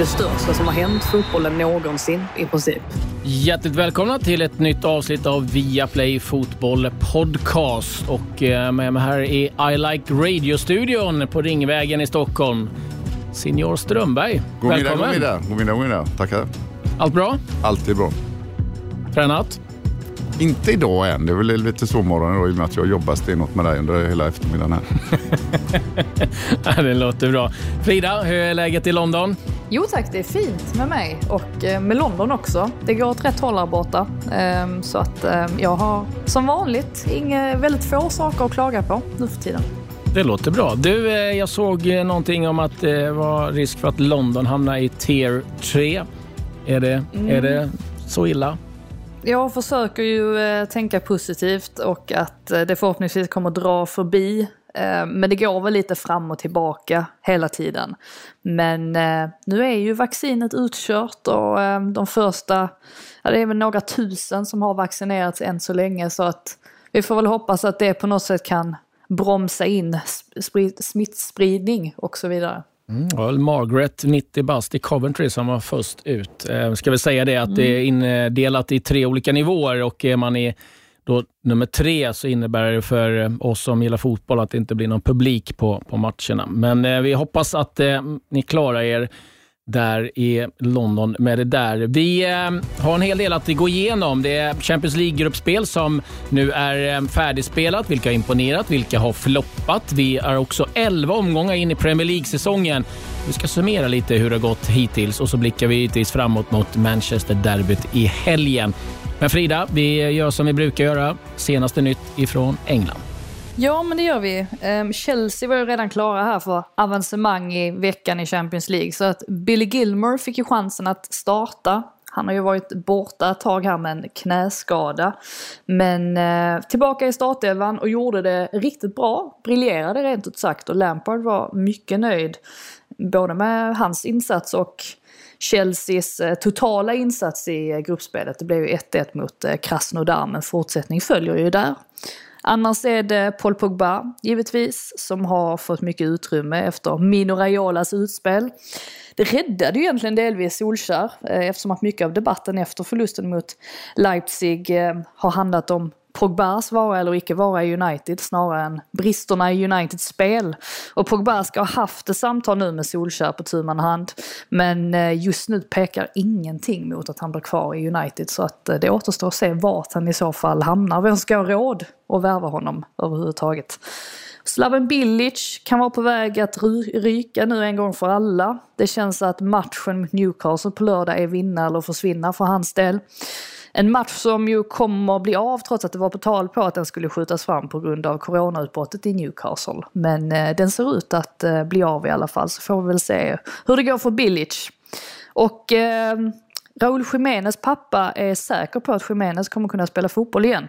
Det största som har hänt fotbollen någonsin i princip. Hjärtligt välkomna till ett nytt avsnitt av Viaplay Fotboll Podcast. Och eh, med mig här i I Like Radio-studion på Ringvägen i Stockholm. Signor Strömberg, God middag, välkommen. god middag, god middag, god middag. Tackar. Allt bra? Alltid bra. Tränat? Inte idag än. Det är väl lite sovmorgon idag i och med att jag jobbar stenhårt med dig under hela eftermiddagen här. Ja, det låter bra. Frida, hur är läget i London? Jo tack, det är fint med mig och eh, med London också. Det går åt rätt håll här borta. Ehm, Så att eh, jag har som vanligt inga, väldigt få saker att klaga på nu för tiden. Det låter bra. Du, eh, jag såg eh, någonting om att det var risk för att London hamnar i tier 3. Är det, är det så illa? Jag försöker ju tänka positivt och att det förhoppningsvis kommer dra förbi. Eh, Men det går väl lite fram och tillbaka hela tiden. Men eh, nu är ju vaccinet utkört och eh, de första, ja, det är väl några tusen som har vaccinerats än så länge så att vi får väl hoppas att det på något sätt kan bromsa in sprid- smittspridning och så vidare. Mm, väl Margaret, 90 bast i Coventry, som var först ut. Eh, ska vi säga det att det är indelat i tre olika nivåer och är man i då nummer tre så innebär det för eh, oss som gillar fotboll att det inte blir någon publik på, på matcherna. Men eh, vi hoppas att eh, ni klarar er där är London med det där. Vi eh, har en hel del att gå igenom. Det är Champions League-gruppspel som nu är eh, färdigspelat. Vilka har imponerat? Vilka har floppat? Vi är också 11 omgångar in i Premier League-säsongen. Vi ska summera lite hur det har gått hittills och så blickar vi hittills framåt mot Manchester-derbyt i helgen. Men Frida, vi gör som vi brukar göra. Senaste nytt ifrån England. Ja, men det gör vi. Ehm, Chelsea var ju redan klara här för avancemang i veckan i Champions League. Så att Billy Gilmore fick ju chansen att starta. Han har ju varit borta ett tag här med en knäskada. Men eh, tillbaka i startelvan och gjorde det riktigt bra. Briljerade rent ut sagt och Lampard var mycket nöjd. Både med hans insats och Chelseas eh, totala insats i eh, gruppspelet. Det blev ju 1-1 mot eh, Krasnodar men fortsättning följer ju där. Annars är det Paul Pogba, givetvis, som har fått mycket utrymme efter Mino Raiolas utspel. Det räddade ju egentligen delvis Solskär, eh, eftersom att mycket av debatten efter förlusten mot Leipzig eh, har handlat om Pogbas vara eller icke vara i United snarare än bristerna i Uniteds spel. Och Pogba ska ha haft ett samtal nu med Solskär på tu man hand. Men eh, just nu pekar ingenting mot att han blir kvar i United så att eh, det återstår att se vart han i så fall hamnar. Vem ska ha råd att värva honom överhuvudtaget? Slaven Bilic kan vara på väg att ryka nu en gång för alla. Det känns att matchen mot Newcastle på lördag är vinna eller försvinna för hans del. En match som ju kommer bli av trots att det var på tal på att den skulle skjutas fram på grund av coronautbrottet i Newcastle. Men eh, den ser ut att eh, bli av i alla fall så får vi väl se hur det går för Bilic. Och eh, Raúl Jiménez pappa är säker på att Jiménez kommer kunna spela fotboll igen.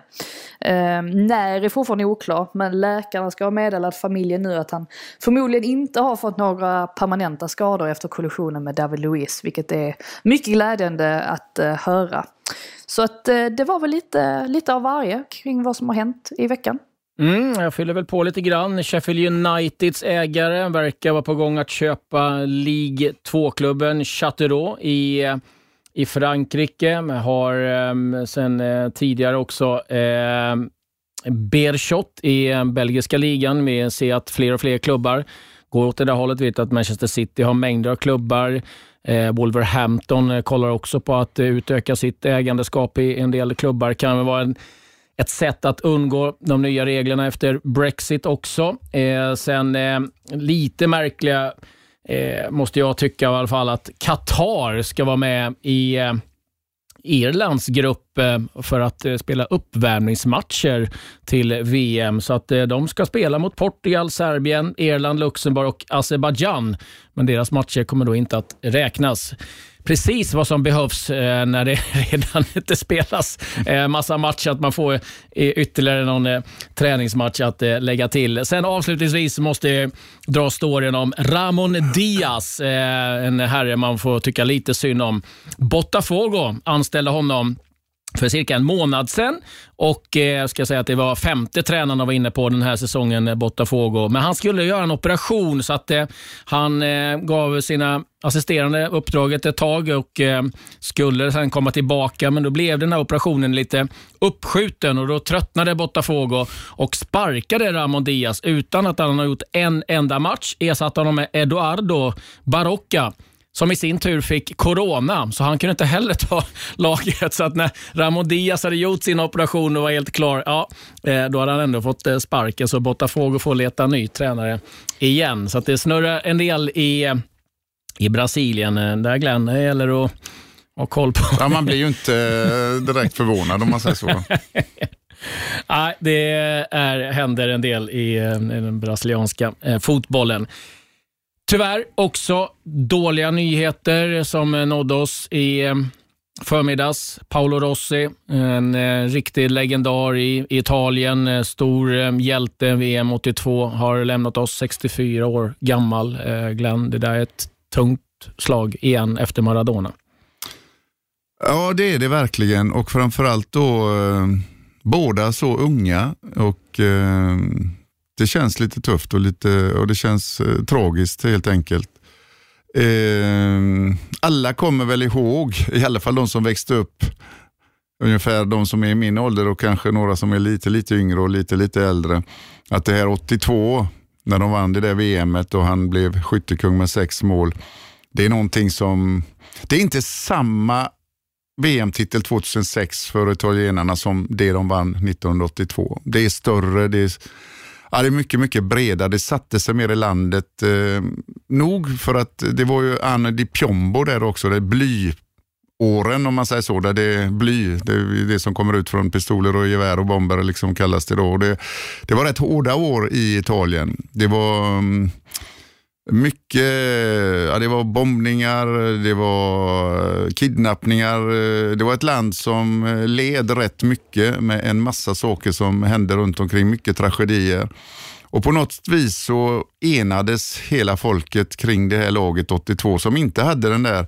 Eh, när är fortfarande oklart men läkarna ska ha meddelat familjen nu att han förmodligen inte har fått några permanenta skador efter kollisionen med David Luiz vilket är mycket glädjande att eh, höra. Så att eh, det var väl lite, lite av varje kring vad som har hänt i veckan. Mm, jag fyller väl på lite grann. Sheffield Uniteds ägare verkar vara på gång att köpa League 2-klubben Châteauroux i, i Frankrike. Har um, sen eh, tidigare också ehm, eh, Berchot i belgiska ligan. Vi ser att fler och fler klubbar går åt det där hållet. Vi vet att Manchester City har mängder av klubbar. Eh, Wolverhampton eh, kollar också på att eh, utöka sitt ägandeskap i en del klubbar. Kan väl vara en, ett sätt att undgå de nya reglerna efter Brexit också. Eh, sen eh, lite märkliga eh, måste jag tycka i alla fall att Qatar ska vara med i Irlands grupp eh, för att eh, spela uppvärmningsmatcher till VM. Så att eh, de ska spela mot Portugal, Serbien, Irland, Luxemburg och Azerbajdzjan. Men deras matcher kommer då inte att räknas precis vad som behövs eh, när det redan inte spelas eh, massa matcher. Att man får eh, ytterligare någon eh, träningsmatch att eh, lägga till. Sen avslutningsvis måste jag dra storyn om Ramon Diaz. Eh, en herre man får tycka lite synd om. Botafogo anställde honom för cirka en månad sedan. Och eh, jag ska säga att det var femte tränaren han var inne på den här säsongen, eh, Botafogo. Men han skulle göra en operation så att eh, han eh, gav sina assisterande uppdraget ett tag och eh, skulle sen komma tillbaka. Men då blev den här operationen lite uppskjuten och då tröttnade Botafogo och sparkade Ramon Diaz utan att han har gjort en enda match. Ersatte honom med Eduardo Barocca som i sin tur fick corona, så han kunde inte heller ta laget. Så att när Ramon Diaz hade gjort sin operation och var helt klar, ja, eh, då hade han ändå fått eh, sparken. Så Botafogo får leta ny tränare igen. Så det snurrar en del i, eh, i Brasilien. Där Glenn, det gäller att ha koll på. Ja, man blir ju inte direkt förvånad om man säger så. Nej, det är, händer en del i, i den brasilianska fotbollen. Tyvärr också dåliga nyheter som nådde oss i eh, förmiddags. Paolo Rossi, en eh, riktig legendar i Italien, eh, stor eh, hjälte VM 82, har lämnat oss 64 år gammal. Eh, Glenn, det där är ett tungt slag igen efter Maradona. Ja, det är det verkligen och framförallt då båda så unga och det känns lite tufft och, lite, och det känns eh, tragiskt helt enkelt. Eh, alla kommer väl ihåg, i alla fall de som växte upp, ungefär de som är i min ålder och kanske några som är lite, lite yngre och lite, lite äldre, att det här 82, när de vann det där VMet och han blev skyttekung med sex mål, det är någonting som, det är inte samma VM-titel 2006 för italienarna som det de vann 1982. Det är större, det är Ja, det är mycket, mycket bredare. Det satte sig mer i landet. Eh, nog för att det var ju Anne di Piombo där också, det bly åren om man säger så, där det är bly, det är det som kommer ut från pistoler och gevär och bomber liksom kallas det då. Det, det var rätt hårda år i Italien. Det var um, mycket, ja, det var bombningar, det var eh, kidnappningar. Eh, det var ett land som eh, led rätt mycket med en massa saker som hände runt omkring, mycket tragedier. Och på något vis så enades hela folket kring det här laget 82 som inte hade den där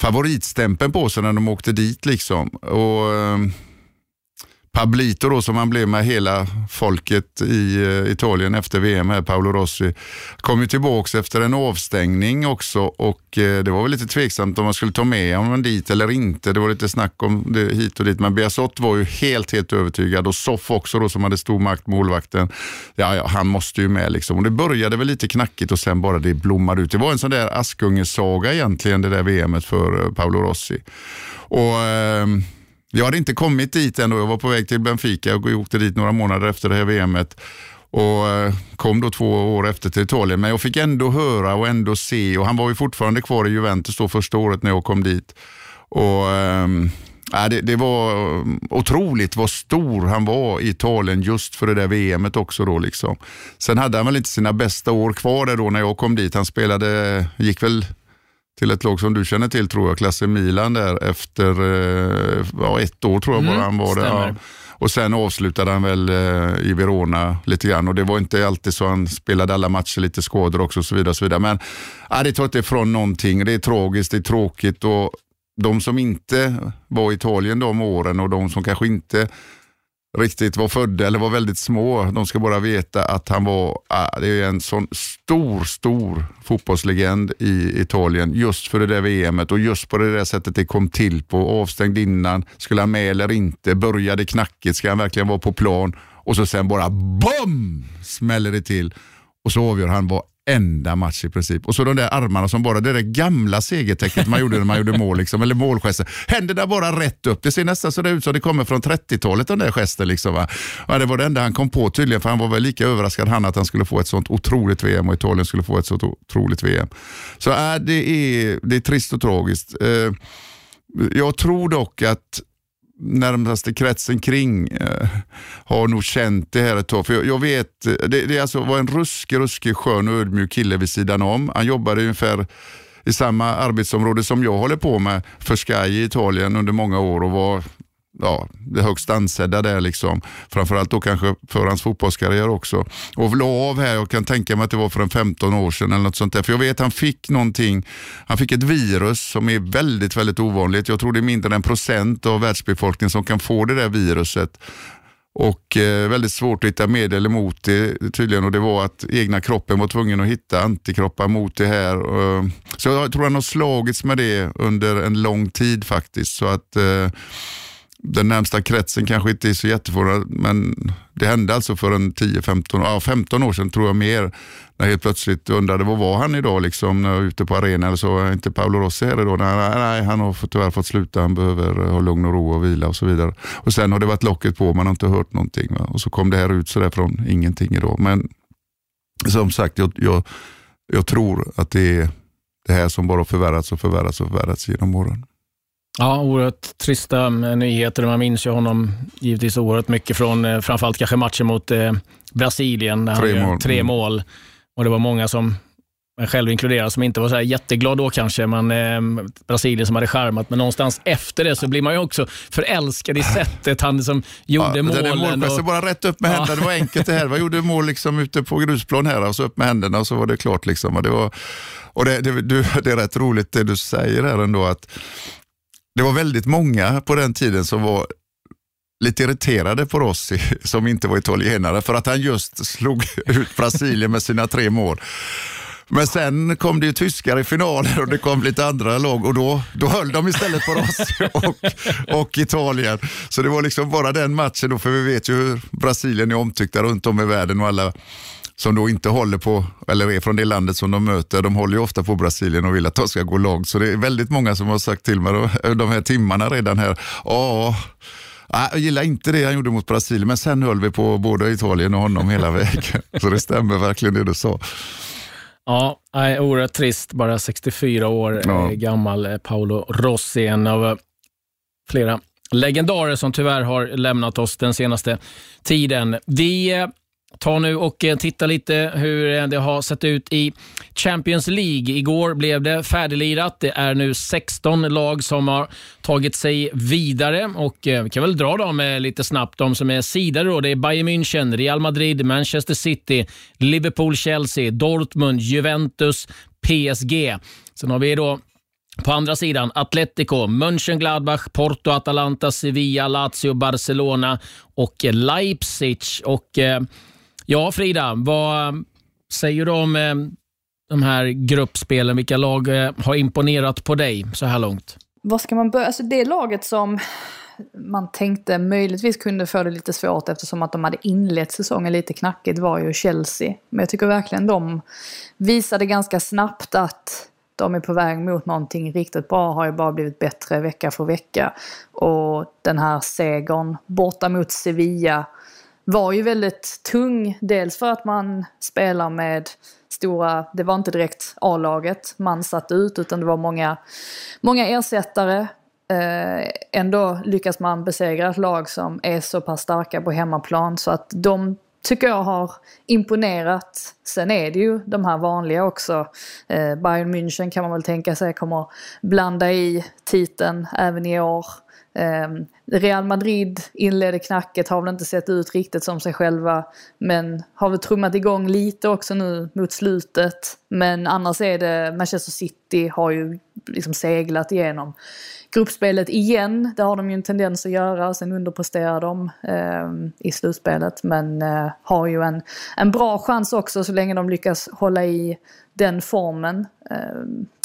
favoritstämpeln på sig när de åkte dit. liksom. Och Pablito då, som han blev med hela folket i eh, Italien efter VM, här, Paolo Rossi, kom ju tillbaka efter en avstängning också och eh, det var väl lite tveksamt om man skulle ta med honom dit eller inte. Det var lite snack om det hit och dit, men Biasot var ju helt, helt övertygad och Soff också då som hade stor makt, målvakten. Ja, ja, han måste ju med liksom. Och det började väl lite knackigt och sen bara det blommade ut. Det var en sån där Askungesaga egentligen, det där VMet för eh, Paolo Rossi. Och ehm, jag hade inte kommit dit än Jag var på väg till Benfica och åkte dit några månader efter det här VMet och eh, kom då två år efter till Italien. Men jag fick ändå höra och ändå se och han var ju fortfarande kvar i Juventus då första året när jag kom dit. Och äh, det, det, var eh, otroligt vad stor han var i Italien just för det där VMet också. Då liksom. Sen hade han väl inte sina bästa år kvar där då när jag kom dit. Han spelade, gick väl till ett lag som du känner till tror jag, klasse Milan där efter eh, ja, ett år tror jag bara mm, han var där. Och sen avslutade han väl eh, i Verona lite grann och det var inte alltid så han spelade alla matcher, lite skador också och så vidare. Och så vidare. Men ja, det tar inte ifrån någonting. Det är tragiskt, det är tråkigt och de som inte var i Italien de åren och de som kanske inte riktigt var födda eller var väldigt små. De ska bara veta att han var ah, det är en sån stor, stor fotbollslegend i Italien just för det där VMet och just på det där sättet det kom till på. Avstängd innan, skulle han med eller inte? Började knackigt, ska han verkligen vara på plan? Och så sen bara BOM! Smäller det till och så avgör han enda match i princip. Och så de där armarna som bara, det där gamla segertecknet man gjorde när man gjorde mål, liksom, eller målgesten. Händerna bara rätt upp. Det ser nästan så ut som det kommer från 30-talet, den där gesten. Liksom, va? Ja, det var det enda han kom på tydligen, för han var väl lika överraskad han att han skulle få ett sånt otroligt VM och Italien skulle få ett sånt otroligt VM. Så äh, det, är, det är trist och tragiskt. Eh, jag tror dock att närmaste kretsen kring eh, har nog känt det här ett tag. För jag, jag vet, det, det alltså var en ruskig, ruskig skön och ödmjuk kille vid sidan om. Han jobbade ungefär i samma arbetsområde som jag håller på med för Sky i Italien under många år och var ja, det högst ansedda där. Liksom. Framförallt då kanske för hans fotbollskarriär också. Och la av här, jag kan tänka mig att det var för en 15 år sedan eller något sånt där. För jag vet att han fick någonting, han fick ett virus som är väldigt, väldigt ovanligt. Jag tror det är mindre än procent av världsbefolkningen som kan få det där viruset. Och eh, väldigt svårt att hitta medel emot det tydligen och det var att egna kroppen var tvungen att hitta antikroppar mot det här. Eh, så jag tror han har slagits med det under en lång tid faktiskt. Så att eh, den närmsta kretsen kanske inte är så jätteförvånad, men det hände alltså för en 10-15 ja, 15 år sedan tror jag mer. När jag helt plötsligt undrade, var var han idag liksom, när jag var ute på arenan? Så är inte Paolo Rossi här idag? Nej, nej, han har tyvärr fått sluta, han behöver eh, ha lugn och ro och vila och så vidare. Och Sen har det varit locket på, man har inte hört någonting. Va? Och så kom det här ut sådär från ingenting idag. Men som sagt, jag, jag, jag tror att det är det här som bara förvärrats och förvärrats och förvärrats genom åren. Ja, oerhört trista nyheter. Man minns ju honom givetvis oerhört mycket från eh, framförallt kanske matchen mot eh, Brasilien. Där Tre han mål. Tre Mm. mål. Och det var många som, själv inkluderad, som inte var så här jätteglad då kanske. Men eh, Brasilien som hade charmat. Men någonstans efter det så blir man ju också förälskad i sättet han som gjorde Ja, målen. Den målgesten, och, bara rätt upp med Ja. händerna. Det var enkelt det här. Jag gjorde mål liksom ute på grusplan här och så upp med händerna och så var det klart. Liksom. Och det, var, och det, det, det är rätt roligt det du säger här ändå. Att det var väldigt många på den tiden som var lite irriterade på Rossi som inte var italienare för att han just slog ut Brasilien med sina tre mål. Men sen kom det ju tyskar i finalen och det kom lite andra lag och då, då höll de istället på Rossi och, och Italien. Så det var liksom bara den matchen då, för vi vet ju hur Brasilien är omtyckta runt om i världen och alla som då inte håller på, eller är från det landet som de möter, de håller ju ofta på Brasilien och vill att de ska gå långt. Så det är väldigt många som har sagt till mig de- här timmarna redan här, ja, Nej, jag gillar inte det han gjorde mot Brasilien, men sen höll vi på både Italien och honom hela vägen. Så det stämmer verkligen det du sa. Ja, oerhört trist. Bara 64 år Ja. eh, gammal eh, Paolo Rossi. En av eh, flera legendarer som tyvärr har lämnat oss den senaste tiden. Vi Ta nu och eh, titta lite hur eh, det har sett ut i Champions League. Igår blev det färdiglirat. Det är nu 16 lag som har tagit sig vidare och eh, vi kan väl dra dem lite snabbt. De som är sidare då, det är Bayern München, Real Madrid, Manchester City, Liverpool, Chelsea, Dortmund, Juventus, PSG. Sen har vi då på andra sidan, Atletico, Mönchengladbach, Porto, Atalanta, Sevilla, Lazio, Barcelona och Leipzig. Och eh, ja, Frida, vad eh, säger du om eh, de här gruppspelen? Vilka lag eh, har imponerat på dig så här långt? Vad ska man börja? Alltså det laget som man tänkte möjligtvis kunde få det lite svårt eftersom att de hade inlett säsongen lite knackigt var ju Chelsea. Men jag tycker verkligen de visade ganska snabbt att de är på väg mot någonting riktigt bra, har ju bara blivit bättre vecka för vecka. Och den här segern borta mot Sevilla var ju väldigt tung. Dels för att man spelar med stora, det var inte direkt A-laget man satte ut utan det var många, många ersättare. Eh, ändå lyckas man besegra ett lag som är så pass starka på hemmaplan så att de tycker jag har imponerat. Sen är det ju de här vanliga också. Eh, Bayern München kan man väl tänka sig kommer blanda i titeln även i år. Ehm, Real Madrid inledde knacket, har väl inte sett ut riktigt som sig själva. Men har väl trummat igång lite också nu mot slutet. Men annars är det Manchester City har ju liksom seglat igenom gruppspelet igen. Det har de ju en tendens att göra. Sen underpresterar de eh, i slutspelet. Men eh, har ju en, en bra chans också så länge de lyckas hålla i den formen. Eh,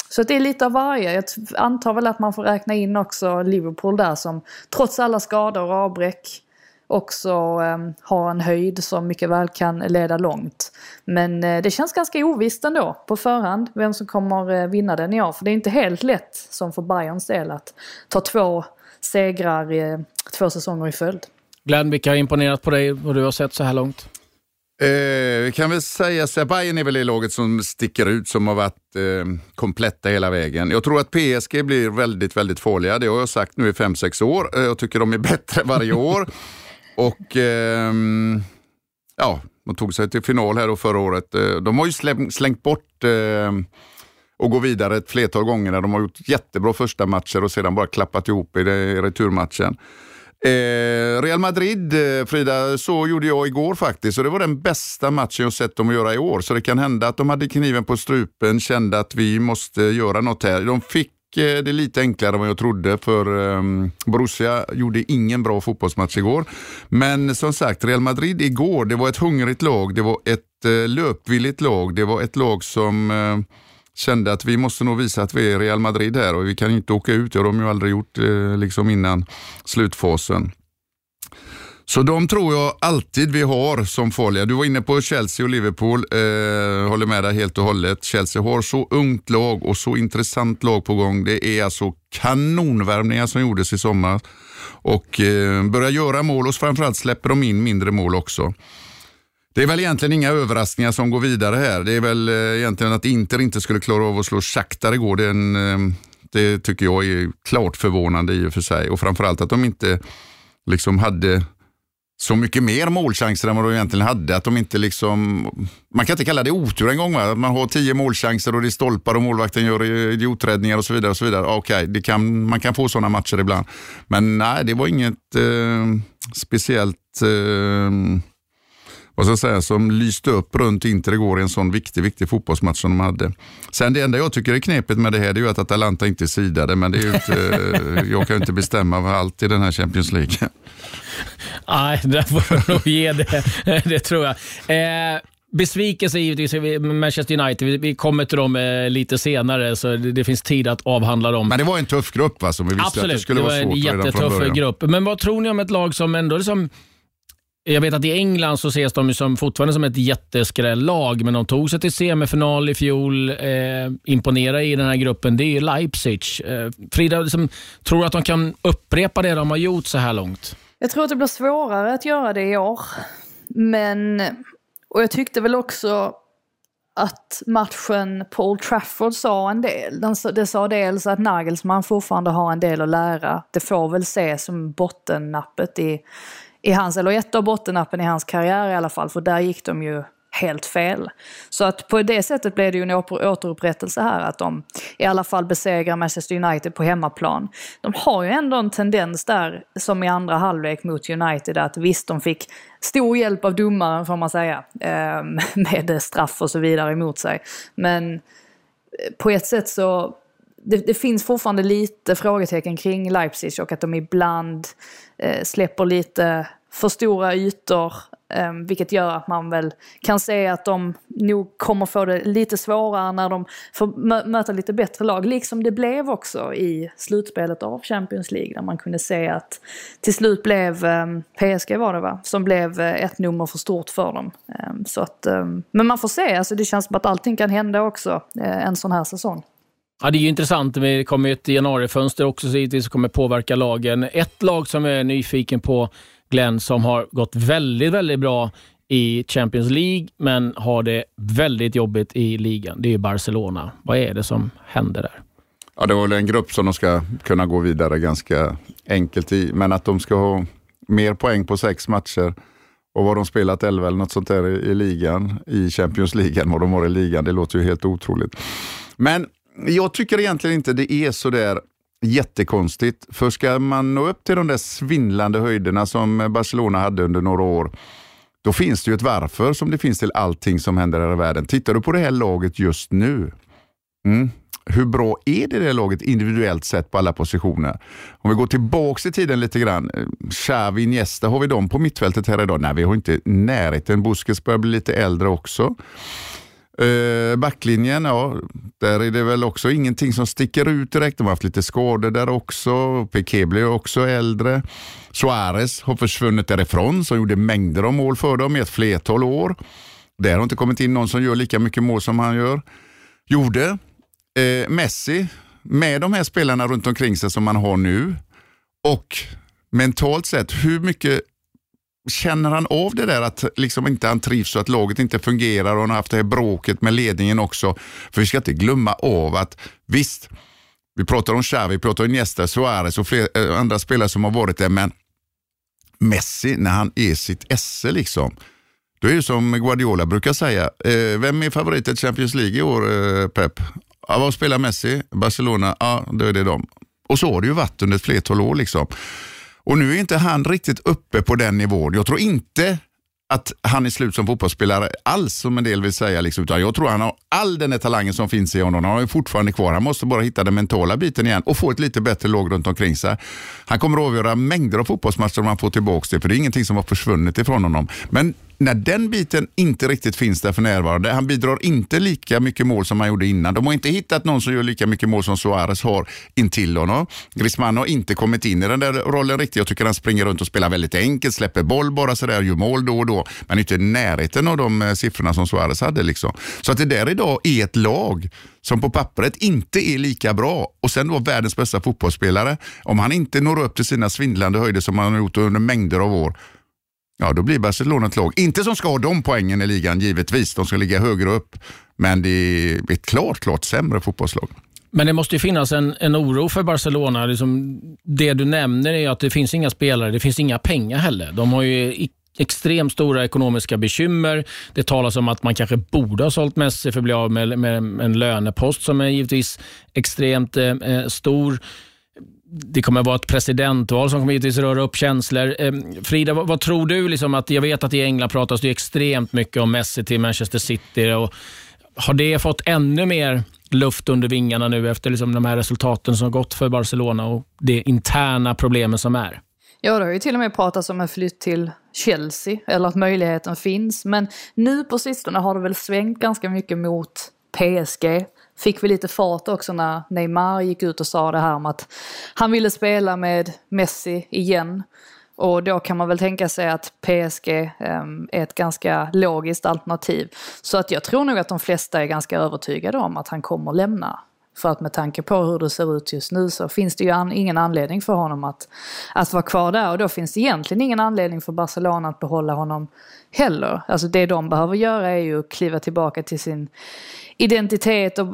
så det är lite av varje. Jag antar väl att man får räkna in också Liverpool där som trots alla skador och avbräck också eh, har en höjd som mycket väl kan leda långt. Men eh, det känns ganska ovisst ändå på förhand vem som kommer eh, vinna den i år. För det är inte helt lätt som för Bayerns del att ta två segrar i två säsonger i följd. Glenn, vilka har imponerat på dig vad du har sett så här långt? Eh, vi kan väl säga så här, Bayern är väl det laget som sticker ut som har varit eh, kompletta hela vägen. Jag tror att PSG blir väldigt, väldigt farliga. Det har jag sagt nu i fem sex år. Eh, jag tycker de är bättre varje år. Och eh, ja, de tog sig till final här då förra året. Eh, de har ju slängt, slängt bort eh, och gå vidare ett flertal gånger de har gjort jättebra första matcher och sedan bara klappat ihop i, det, i returmatchen. Eh, Real Madrid, eh, Frida, så gjorde jag igår faktiskt. Och det var den bästa matchen jag sett dem göra i år. Så det kan hända att de hade kniven på strupen, kände att vi måste göra något här. De fick eh, det lite enklare än vad jag trodde för eh, Borussia gjorde ingen bra fotbollsmatch igår. Men som sagt, Real Madrid igår, det var ett hungrigt lag, det var ett eh, löpvilligt lag, det var ett lag som eh, kände att vi måste nog visa att vi är Real Madrid här och vi kan inte åka ut. Det har de ju aldrig gjort eh, liksom innan slutfasen. Så de tror jag alltid vi har som farliga. Du var inne på Chelsea och Liverpool. Eh, håller med dig helt och hållet. Chelsea har så ungt lag och så intressant lag på gång. Det är alltså kanonvärmningar som gjordes i sommar. Och eh, börjar göra mål och framförallt släpper de in mindre mål också. Det är väl egentligen inga överraskningar som går vidare här. Det är väl eh, egentligen att Inter inte skulle klara av att slå Shakhtar igår. Det, en, eh, det tycker jag är klart förvånande i och för sig. Och framförallt att de inte liksom hade så mycket mer målchanser än vad de egentligen hade. Att de inte liksom, man kan inte kalla det otur en gång. Va? Man har tio målchanser och det är stolpar och målvakten gör idioträddningar och så vidare. och så vidare. Okej, det kan, man kan få sådana matcher ibland. Men nej, det var inget eh, speciellt eh, vad ska jag säga, som lyste upp runt Inter igår i en sån viktig, viktig fotbollsmatch som de hade. Sen det enda jag tycker är knepigt med det här det är ju att Atalanta inte är sidade, men det är inte, jag kan ju inte bestämma allt i den här Champions League. Nej, där får du nog ge det. det tror jag. Eh, besvikelse givetvis Manchester United. Vi, kommer till dem eh, lite senare, så det, finns tid att avhandla dem. Men det var en tuff grupp va, som vi visste Absolut, att det skulle det vara svårt var en jättetuff grupp. Men vad tror ni om ett lag som ändå liksom jag vet att i England så ses de som fortfarande som ett jätteskrällag, men de tog sig till semifinal i fjol. Eh, imponera i den här gruppen, det är Leipzig. Eh, Frida, liksom, tror du att de kan upprepa det de har gjort så här långt? Jag tror att det blir svårare att göra det i år. Men, och jag tyckte väl också att matchen på Old Trafford sa en del. Det sa dels att Nagelsmann fortfarande har en del att lära. Det får väl ses som bottennappet i, i hans, eller ett av bottennappen i hans karriär i alla fall, för där gick de ju helt fel. Så att på det sättet blev det ju en återupprättelse här, att de i alla fall besegrar Manchester United på hemmaplan. De har ju ändå en tendens där, som i andra halvlek mot United, att visst, de fick stor hjälp av domaren får man säga, ehm, med straff och så vidare emot sig. Men eh, på ett sätt så det, det, finns fortfarande lite frågetecken kring Leipzig och att de ibland eh, släpper lite för stora ytor. Ehm, vilket gör att man väl kan se att de nog kommer få det lite svårare när de får mö möta lite bättre lag. Liksom det blev också i slutspelet av Champions League där man kunde se att till slut blev ehm, PSG var det va, som blev eh, ett nummer för stort för dem. Ehm, så att, men man får se, alltså det känns som att allting kan hända också eh, en sån här säsong. Ja, det är ju intressant. Det kommer ett januarifönster också som kommer påverka lagen. Ett lag som jag är nyfiken på Glenn, som har gått väldigt, väldigt bra i Champions League, men har det väldigt jobbigt i ligan. Det är Barcelona. Vad är det som händer där? Ja, det var väl en grupp som de ska kunna gå vidare ganska enkelt i, men att de ska ha mer poäng på sex matcher och vad de spelat 11 eller något sånt där i, i ligan, i Champions League än vad de har i ligan, det låter ju helt otroligt. Men jag tycker egentligen inte det är så där jättekonstigt. För ska man nå upp till de där svindlande höjderna som Barcelona hade under några år, då finns det ju ett varför som det finns till allting som händer här i världen. Tittar du på det här laget just nu, mm, hur bra är det, det laget individuellt sett på alla positioner? Om vi går tillbaka i tiden lite grann. Eh, Xavi, Iniesta, har vi dem på mittfältet här idag? Nej, vi har inte närheten. Busquets börjar bli lite äldre också. Eh, backlinjen, ja, där är det väl också ingenting som sticker ut direkt. De har haft lite skador där också. Piqué blir också äldre. Suarez har försvunnit därifrån, som gjorde mängder av mål för dem i ett flertal år. Där har inte kommit in någon som gör lika mycket mål som han gör. Gjorde. Eh, Messi, med de här spelarna runt omkring sig som man har nu och mentalt sett, hur mycket Känner han av det där att liksom inte han trivs och att laget inte fungerar och han har haft det här bråket med ledningen också? För vi ska inte glömma av att visst, vi pratar om Xavi, vi pratar om Iniesta, Suarez och fler, äh, andra spelare som har varit där, men Messi när han är sitt esse liksom. Då är det som Guardiola brukar säga, eh, vem är favorit i Champions League i år, eh, Pep? Ja, vad spelar Messi? Barcelona? Ja, då är det de. Och så har det ju varit under ett flertal år. Liksom. Och nu är inte han riktigt uppe på den nivån. Jag tror inte att han är slut som fotbollsspelare alls, som en del vill säga. Liksom. Utan jag tror han har all den här talangen som finns i honom. Han har fortfarande kvar. Han måste bara hitta den mentala biten igen och få ett lite bättre lag runt omkring sig. Han kommer att avgöra mängder av fotbollsmatcher om han får tillbaka det, för det är ingenting som har försvunnit ifrån honom. Men när den biten inte riktigt finns där för närvarande, han bidrar inte lika mycket mål som han gjorde innan. De har inte hittat någon som gör lika mycket mål som Suarez har intill honom. Griezmann har inte kommit in i den där rollen riktigt. Jag tycker han springer runt och spelar väldigt enkelt, släpper boll bara sådär, gör mål då och då, men inte i närheten av de eh, siffrorna som Suarez hade. Liksom. Så att det där idag är ett lag som på pappret inte är lika bra och sen då världens bästa fotbollsspelare. Om han inte når upp till sina svindlande höjder som han har gjort under mängder av år, Ja, då blir Barcelona ett lag. Inte som ska ha de poängen i ligan givetvis. De ska ligga högre upp. Men det är ett klart, klart sämre fotbollslag. Men det måste ju finnas en, en oro för Barcelona. Liksom det du nämner är att det finns inga spelare, det finns inga pengar heller. De har ju extremt stora ekonomiska bekymmer. Det talas om att man kanske borde ha sålt Messi för att bli av med, med en lönepost som är givetvis extremt eh, eh stor det kommer att vara ett presidentval som kommer givetvis röra upp känslor. Ehm, Frida, vad, vad, tror du? Liksom att, jag vet att i England pratas det extremt mycket om Messi till Manchester City. Och har det fått ännu mer luft under vingarna nu efter liksom de här resultaten som har gått för Barcelona och de interna problemen som är? Ja, det har ju till och med pratats om en flytt till Chelsea, eller att möjligheten finns. Men nu på sistone har det väl svängt ganska mycket mot PSG fick vi lite fart också när Neymar gick ut och sa det här om att han ville spela med Messi igen. Och då kan man väl tänka sig att PSG ehm, är ett ganska logiskt alternativ. Så att jag tror nog att de flesta är ganska övertygade om att han kommer lämna för att med tanke på hur det ser ut just nu så finns det ju an ingen anledning för honom att, att vara kvar där. Och då finns det egentligen ingen anledning för Barcelona att behålla honom heller. Alltså det de behöver göra är ju att kliva tillbaka till sin identitet och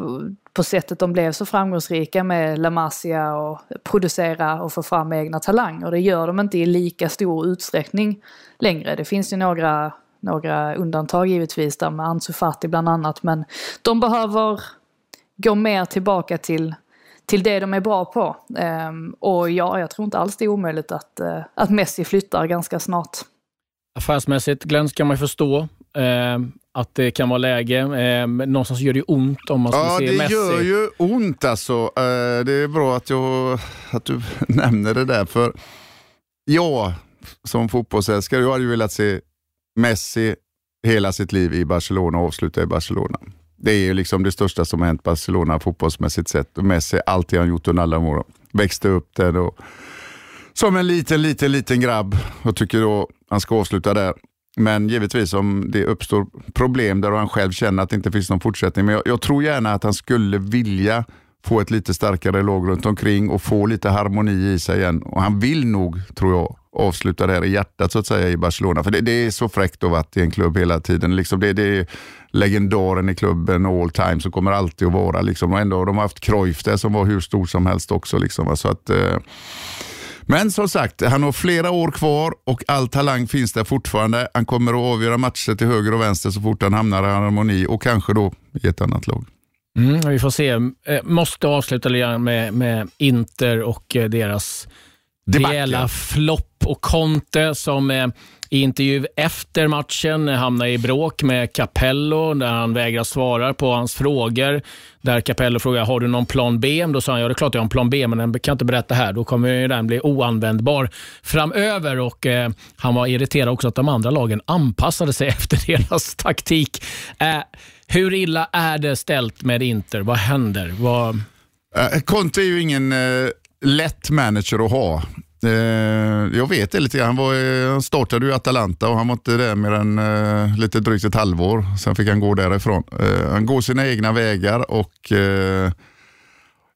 på sättet de blev så framgångsrika med La Masia och producera och få fram egna talanger. Det gör de inte i lika stor utsträckning längre. Det finns ju några, några undantag givetvis där med Ansu Fati bland annat men de behöver gå mer tillbaka till, till det de är bra på. Um, och ja, jag tror inte alls det är omöjligt att, uh, att Messi flyttar ganska snart. Affärsmässigt, Glenn, kan man förstå eh, att det kan vara läge. Eh, någonstans gör det ont om man skulle ja, se Messi. Ja, det gör ju ont alltså. Eh, det är bra att, jag, att du nämner det där. För jag som fotbollsälskare, jag hade ju velat se Messi hela sitt liv i Barcelona och avsluta i Barcelona. Det är ju liksom det största som har hänt Barcelona fotbollsmässigt sett. Och Messi, allt det han gjort under alla år. Växte upp där och som en liten, liten, liten grabb och tycker då han ska avsluta där. Men givetvis om det uppstår problem där han själv känner att det inte finns någon fortsättning. Men jag, jag, tror gärna att han skulle vilja få ett lite starkare lag runt omkring och få lite harmoni i sig igen. Och han vill nog, tror jag, avsluta det här i hjärtat så att säga i Barcelona. För det, det är så fräckt att vara i en klubb hela tiden. Liksom det, det är legendaren i klubben all time som kommer alltid att vara. Liksom. Och ändå, de har haft Cruyff där som var hur stor som helst också. Liksom. Så att, eh, men som sagt, han har flera år kvar och all talang finns där fortfarande. Han kommer att avgöra matcher till höger och vänster så fort han hamnar i harmoni och kanske då i ett annat lag. Mm, vi får se. Eh, måste avsluta med, med Inter och eh, deras rejäla flopp och Conte som eh, i intervju efter matchen hamnar i bråk med Capello där han vägrar svara på hans frågor. Där Capello frågar, har du någon plan B? Då sa han, ja det är klart jag har en plan B, men den kan jag inte berätta här. Då kommer den bli oanvändbar framöver. Och eh, Han var irriterad också att de andra lagen anpassade sig efter deras taktik. Eh, hur illa är det ställt med Inter? Vad händer? Vad... Eh, Conte är ju ingen eh, lätt manager att ha. Eh, jag vet det lite grann. Han, var, eh, han startade ju Atalanta och han var inte där mer än eh, lite drygt ett halvår. Sen fick han gå därifrån. Han går sina egna vägar och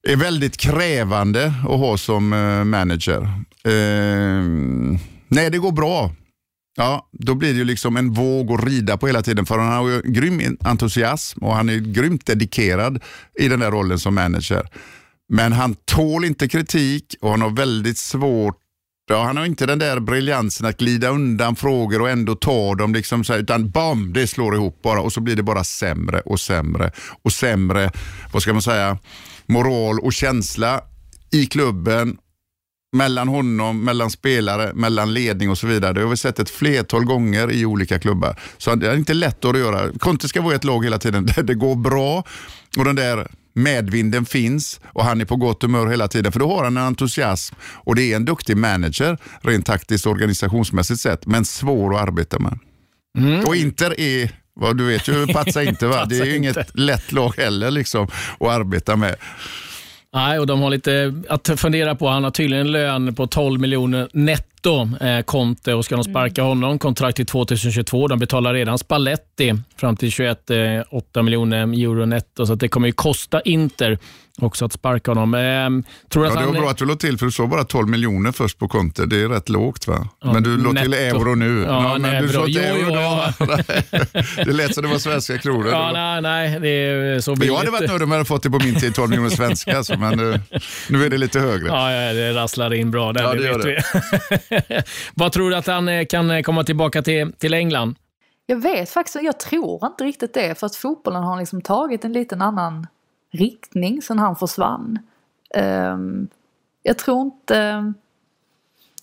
är väldigt krävande att ha som manager. nej, det går bra. Ja, då blir det ju liksom en våg att rida på hela tiden för han har ju grym entusiasm och han är grymt dedikerad i den där rollen som manager. Men han tål inte kritik och han har väldigt svårt Ja, han har inte den där briljansen att glida undan frågor och ändå ta dem, liksom så här, utan bam, det slår ihop bara och så blir det bara sämre och sämre och sämre, vad ska man säga, moral och känsla i klubben, mellan honom, mellan spelare, mellan ledning och så vidare. Det har vi sett ett flertal gånger i olika klubbar. Så det är inte lätt att göra. Conte ska vara i ett lag hela tiden där det går bra och den där medvinden finns och han är på gott humör hela tiden. För då har han en entusiasm och det är en duktig manager rent taktiskt och organisationsmässigt sett, men svår att arbeta med. Och Inter är, vad du vet ju Patsa inte va? Det är ju inget lätt lag heller liksom att arbeta med. Nej, och de har lite att fundera på. Han har tydligen en lön på 12 miljoner netto, eh, Conte, och ska de sparka honom, kontrakt till 2022. De betalar redan Spalletti fram till 21, eh, 8 miljoner euro netto, så det kommer ju kosta Inter också att sparka honom. Eh, tror Ja, att det var han, bra att du låg till för du såg bara 12 miljoner först på Conte. Det är rätt lågt va? men du låg till euro nu. Ja, men nej, du till Jo, euro jo, då. ja. det lät som det var svenska kronor. Ja, nej, nej, det är så Men billigt. jag hade varit nöjd om jag hade fått det på min tid, 12 miljoner svenska. Alltså, men eh, nu är det lite högre. Ja, ja, det rasslar in bra där, Ja, det det vet vi. Vad tror du att han eh, kan eh, komma tillbaka till, till England? Jag vet faktiskt, jag tror inte riktigt det för att fotbollen har liksom tagit en liten annan riktning sen han försvann. Ehm, jag tror inte,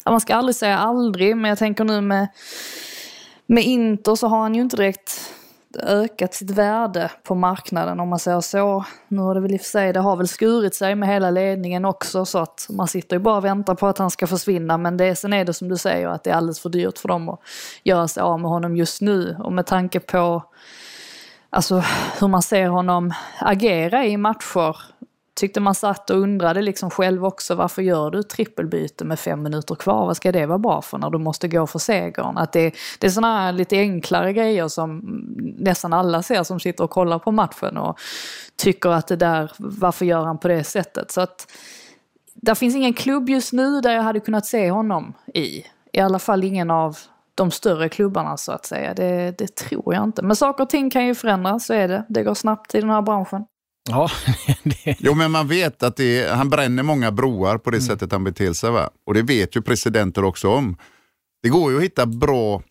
man ska aldrig säga aldrig, men jag tänker nu med, med Inter så har han ju inte direkt ökat sitt värde på marknaden om man säger så. Nu har det väl i och för sig, det har väl skurit sig med hela ledningen också så att man sitter ju bara och väntar på att han ska försvinna men det, sen är det som du säger att det är alldeles för dyrt för dem att göra sig av med honom just nu och med tanke på alltså, hur man ser honom agera i matcher tyckte man satt och undrade liksom själv också varför gör du ett trippelbyte med fem minuter kvar? Vad ska det vara bra för när du måste gå för segern? Att det, det är sådana här lite enklare grejer som nästan alla ser som sitter och kollar på matchen och tycker att det där, varför gör han på det sättet? Så att där finns ingen klubb just nu där jag hade kunnat se honom i. I alla fall ingen av de större klubbarna så att säga. Det, det tror jag inte. Men saker och ting kan ju förändras, så är det. Det går snabbt i den här branschen. Ja, det, Jo, men man vet att det är, han bränner många broar på det Mm. sättet han beter sig. Va? Och det vet ju presidenter också om. Det går ju att hitta bra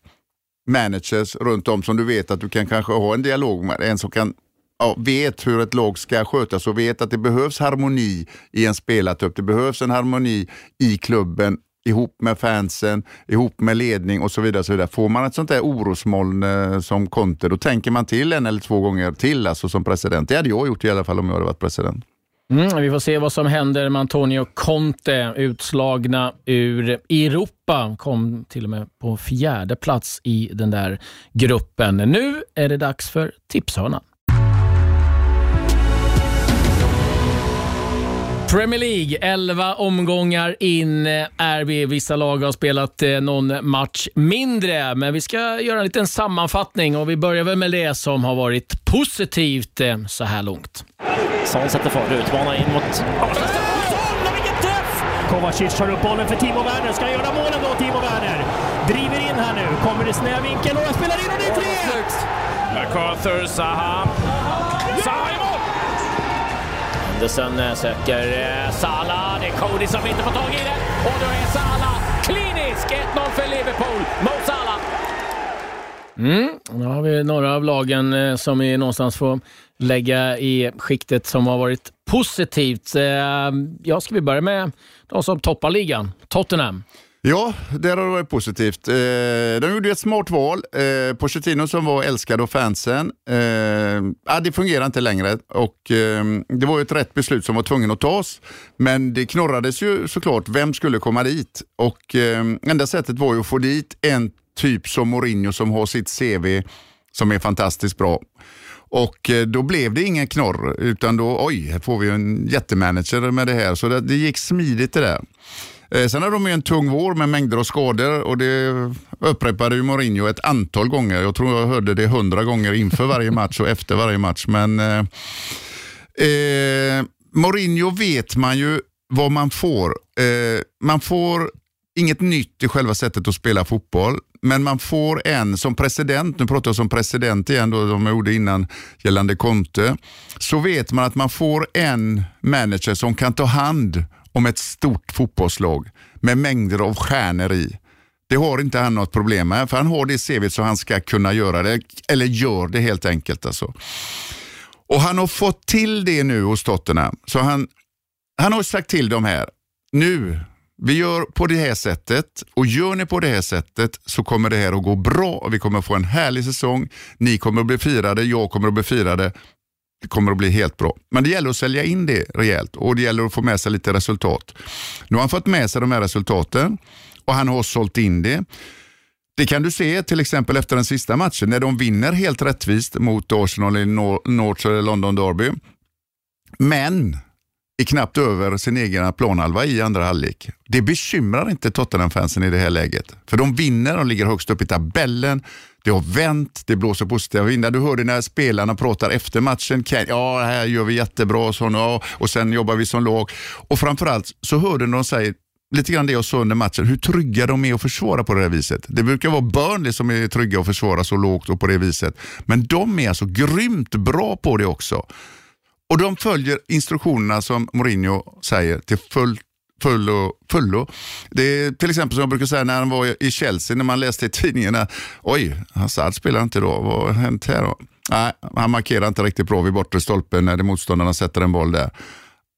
managers runt om som du vet att du kan kanske ha en dialog med. En som kan ja, vet hur ett lag ska skötas och vet att det behövs harmoni i en spelartrupp. Det behövs en harmoni i klubben ihop med fansen, ihop med ledning och så vidare. Så vidare. Får man ett sånt där orosmoln eh, som Conte, då tänker man till en eller två gånger till alltså som president. Det hade jag gjort i alla fall om jag hade varit president. Mm, vi får se vad som händer med Antonio Conte, utslagna ur Europa. Kom till och med på fjärde plats i den där gruppen. Nu är det dags för tipshörnan. Premier League, 11 omgångar in är vi. Vissa lag har spelat eh, någon match mindre, men vi ska göra en liten sammanfattning och vi börjar väl med det som har varit positivt eh, så här långt. Son sätter fart, utmanar in mot... Son, vilken träff! Kovacic tar upp bollen för Timo Werner. Ska han göra målen då, Timo Werner? Driver in här nu, kommer det snäv vinkel och spelar in och det är 3 MacArthur, Zaha. I! Henderson eh, söker eh, Salah. Det är Cody som inte får tag i det. Och då är Salah klinisk! 1-0 för Liverpool. mot Salah. Mm, då har vi några av lagen eh, som vi någonstans får lägga i skiktet som har varit positivt. Eh, ja, ska vi börja med de som toppar ligan? Tottenham. Ja, där har det varit positivt. Eh, de gjorde ett smart val. Eh, Pochettino som var älskad av fansen. Eh, det fungerar inte längre och eh, det var ett rätt beslut som var tvungen att tas. Men det knorrades ju såklart, vem skulle komma dit? Och eh, enda sättet var ju att få dit en typ som Mourinho som har sitt CV som är fantastiskt bra. Och eh, då blev det ingen knorr, utan då, oj, här får vi en jättemanager med det här. Så det, det gick smidigt det där. Eh, sen har de ju en tung vår med mängder av skador och det upprepade ju Mourinho ett antal gånger. Jag tror jag hörde det hundra gånger inför varje match och efter varje match. Men eh, eh, Mourinho vet man ju vad man får. Eh, man får inget nytt i själva sättet att spela fotboll, men man får en som president, nu pratar jag som president igen då, de gjorde innan gällande Conte, så vet man att man får en manager som kan ta hand om ett stort fotbollslag med mängder av stjärnor i. Det har inte han något problem med, för han har det CV så han ska kunna göra det, eller gör det helt enkelt. Alltså. Och han har fått till det nu hos Tottenham. Så han, han har sagt till dem här, nu, vi gör på det här sättet och gör ni på det här sättet så kommer det här att gå bra och vi kommer få en härlig säsong. Ni kommer att bli firade, jag kommer att bli firade. Det kommer att bli helt bra. Men det gäller att sälja in det rejält och det gäller att få med sig lite resultat. Nu har han fått med sig de här resultaten och han har sålt in det. Det kan du se till exempel efter den sista matchen när de vinner helt rättvist mot Arsenal i North London Derby. Men är knappt över sin egen planhalva i andra halvlek. Det bekymrar inte Tottenham-fansen i det här läget. För de vinner, de ligger högst upp i tabellen. Det har vänt, det blåser positiva vindar. Du hörde när spelarna pratar efter matchen. Ja, här gör vi jättebra. Så, ja, och sen jobbar vi som lag. Och framförallt så hörde när de säger lite grann det jag sa under matchen, hur trygga de är att försvara på det här viset. Det brukar vara Burnley som är trygga att försvara så lågt och på det viset. Men de är alltså grymt bra på det också. Och de följer instruktionerna som Mourinho säger till fullt fullo. fullo. Det är till exempel som jag brukar säga när han var i Chelsea, när man läste i tidningarna, oj, Hazard spelar inte då, vad har hänt här då? Nej, han markerar inte riktigt bra vid bortre stolpen när motståndarna sätter en boll där.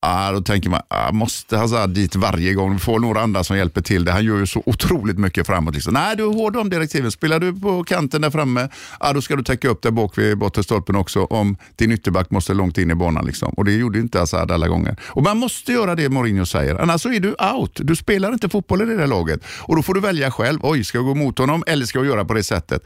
Ah, då tänker man, ah, måste Hazard dit varje gång? Vi får några andra som hjälper till det. Han gör ju så otroligt mycket framåt. Liksom. Nej, du är hård om direktiven. Spelar du på kanten där framme, ah, då ska du täcka upp där bak vid bortre stolpen också om din ytterback måste långt in i banan. Liksom. Och Det gjorde inte Hazard alla gånger. Och Man måste göra det Mourinho säger, annars så är du out. Du spelar inte fotboll i det där laget. Och Då får du välja själv. Oj, ska jag gå mot honom eller ska jag göra på det sättet?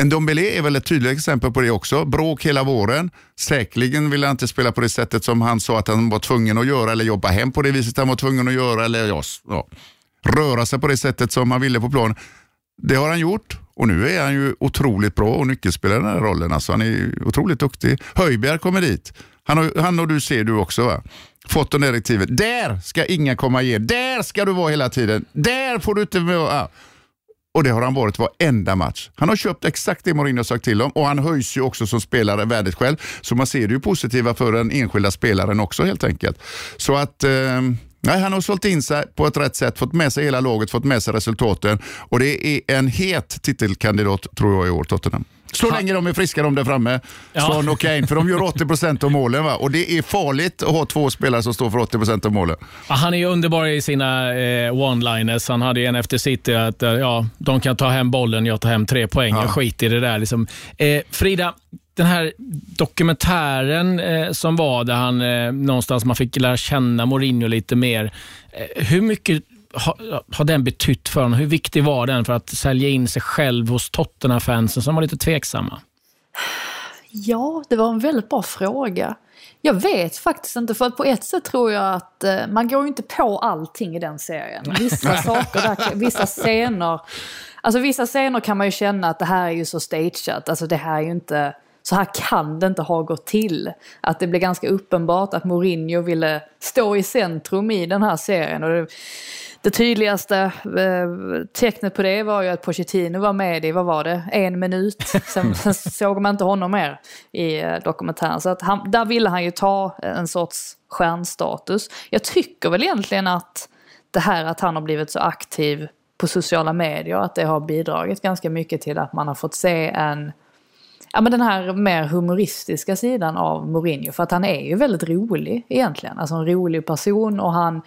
En Dombele är väl ett tydligt exempel på det också. Bråk hela våren. Säkerligen vill han inte spela på det sättet som han sa att han var tvungen att göra eller jobba hem på det viset han var tvungen att göra eller ja, ja, röra sig på det sättet som han ville på plan. Det har han gjort och nu är han ju otroligt bra och nyckelspelare i den här rollen. Alltså, han är otroligt duktig. Höjbjerg kommer dit. Han, har, han och du ser du också va? Fått de direktivet. Där ska ingen komma igen. Där ska du vara hela tiden. Där får du inte... vara. Och det har han varit varenda match. Han har köpt exakt det Mourinho sagt till om och han höjs ju också som spelare värdet själv. Så man ser det ju positiva för den enskilda spelaren också helt enkelt. Så att eh, Nej, han har sålt in sig på ett rätt sätt, fått med sig hela laget, fått med sig resultaten och det är en het titelkandidat tror jag i år, Tottenham. Så länge de är friska de där framme, ja. Son och Kane, för de gör 80% av målen. Va? Och det är farligt att ha två spelare som står för 80% av målen. Ja, han är ju underbar i sina eh, one-liners. Han hade en efter City att eh, ja, de kan ta hem bollen, jag tar hem tre poäng. Ja. Jag skiter i det där. Liksom. Eh, Frida, den här dokumentären eh, som var där han eh, någonstans man fick lära känna Mourinho lite mer. Eh, hur mycket har, har den betytt för honom? Hur viktig var den för att sälja in sig själv hos Tottenham-fansen som var lite tveksamma? Ja, det var en väldigt bra fråga. Jag vet faktiskt inte, för på ett sätt tror jag att eh, man går inte på allting i den serien. Vissa saker, där, vissa scener, alltså vissa scener kan man ju känna att det här är ju så stageat, alltså det här är ju inte, så här kan det inte ha gått till. Att det blir ganska uppenbart att Mourinho ville stå i centrum i den här serien. Och det, det tydligaste eh, tecknet på det var ju att Pochettino var med i, vad var det, en minut. Sen, sen såg man inte honom mer i eh, dokumentären. Så att han, där ville han ju ta en sorts stjärnstatus. Jag tycker väl egentligen att det här att han har blivit så aktiv på sociala medier, att det har bidragit ganska mycket till att man har fått se en ja, men den här mer humoristiska sidan av Mourinho. För att han är ju väldigt rolig egentligen. Alltså en rolig person och han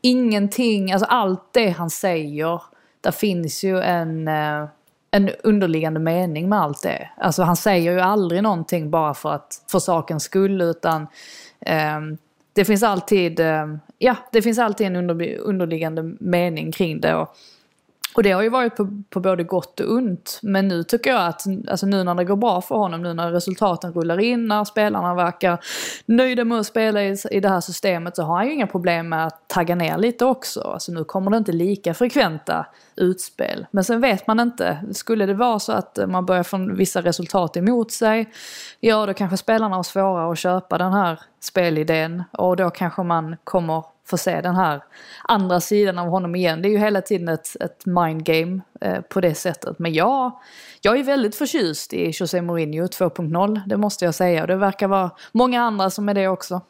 ingenting, alltså allt det han säger, där finns ju en, eh, en underliggande mening med allt det. Alltså han säger ju aldrig någonting bara för att, för sakens skull utan eh, det finns alltid, eh, ja det finns alltid en under, underliggande mening kring det. Och, och det har ju varit på, på både gott och ont. Men nu tycker jag att, alltså nu när det går bra för honom, nu när resultaten rullar in, när spelarna verkar nöjda med att spela i, i det här systemet så har han ju inga problem med att tagga ner lite också. Alltså nu kommer det inte lika frekventa utspel. Men sen vet man inte, skulle det vara så att man börjar få vissa resultat emot sig, ja då kanske spelarna har svårare att köpa den här spelidén och då kanske man kommer få se den här andra sidan av honom igen. Det är ju hela tiden ett, ett mind game eh, på det sättet. Men jag, jag är väldigt förtjust i José Mourinho 2.0, det måste jag säga. Och det verkar vara många andra som är det också.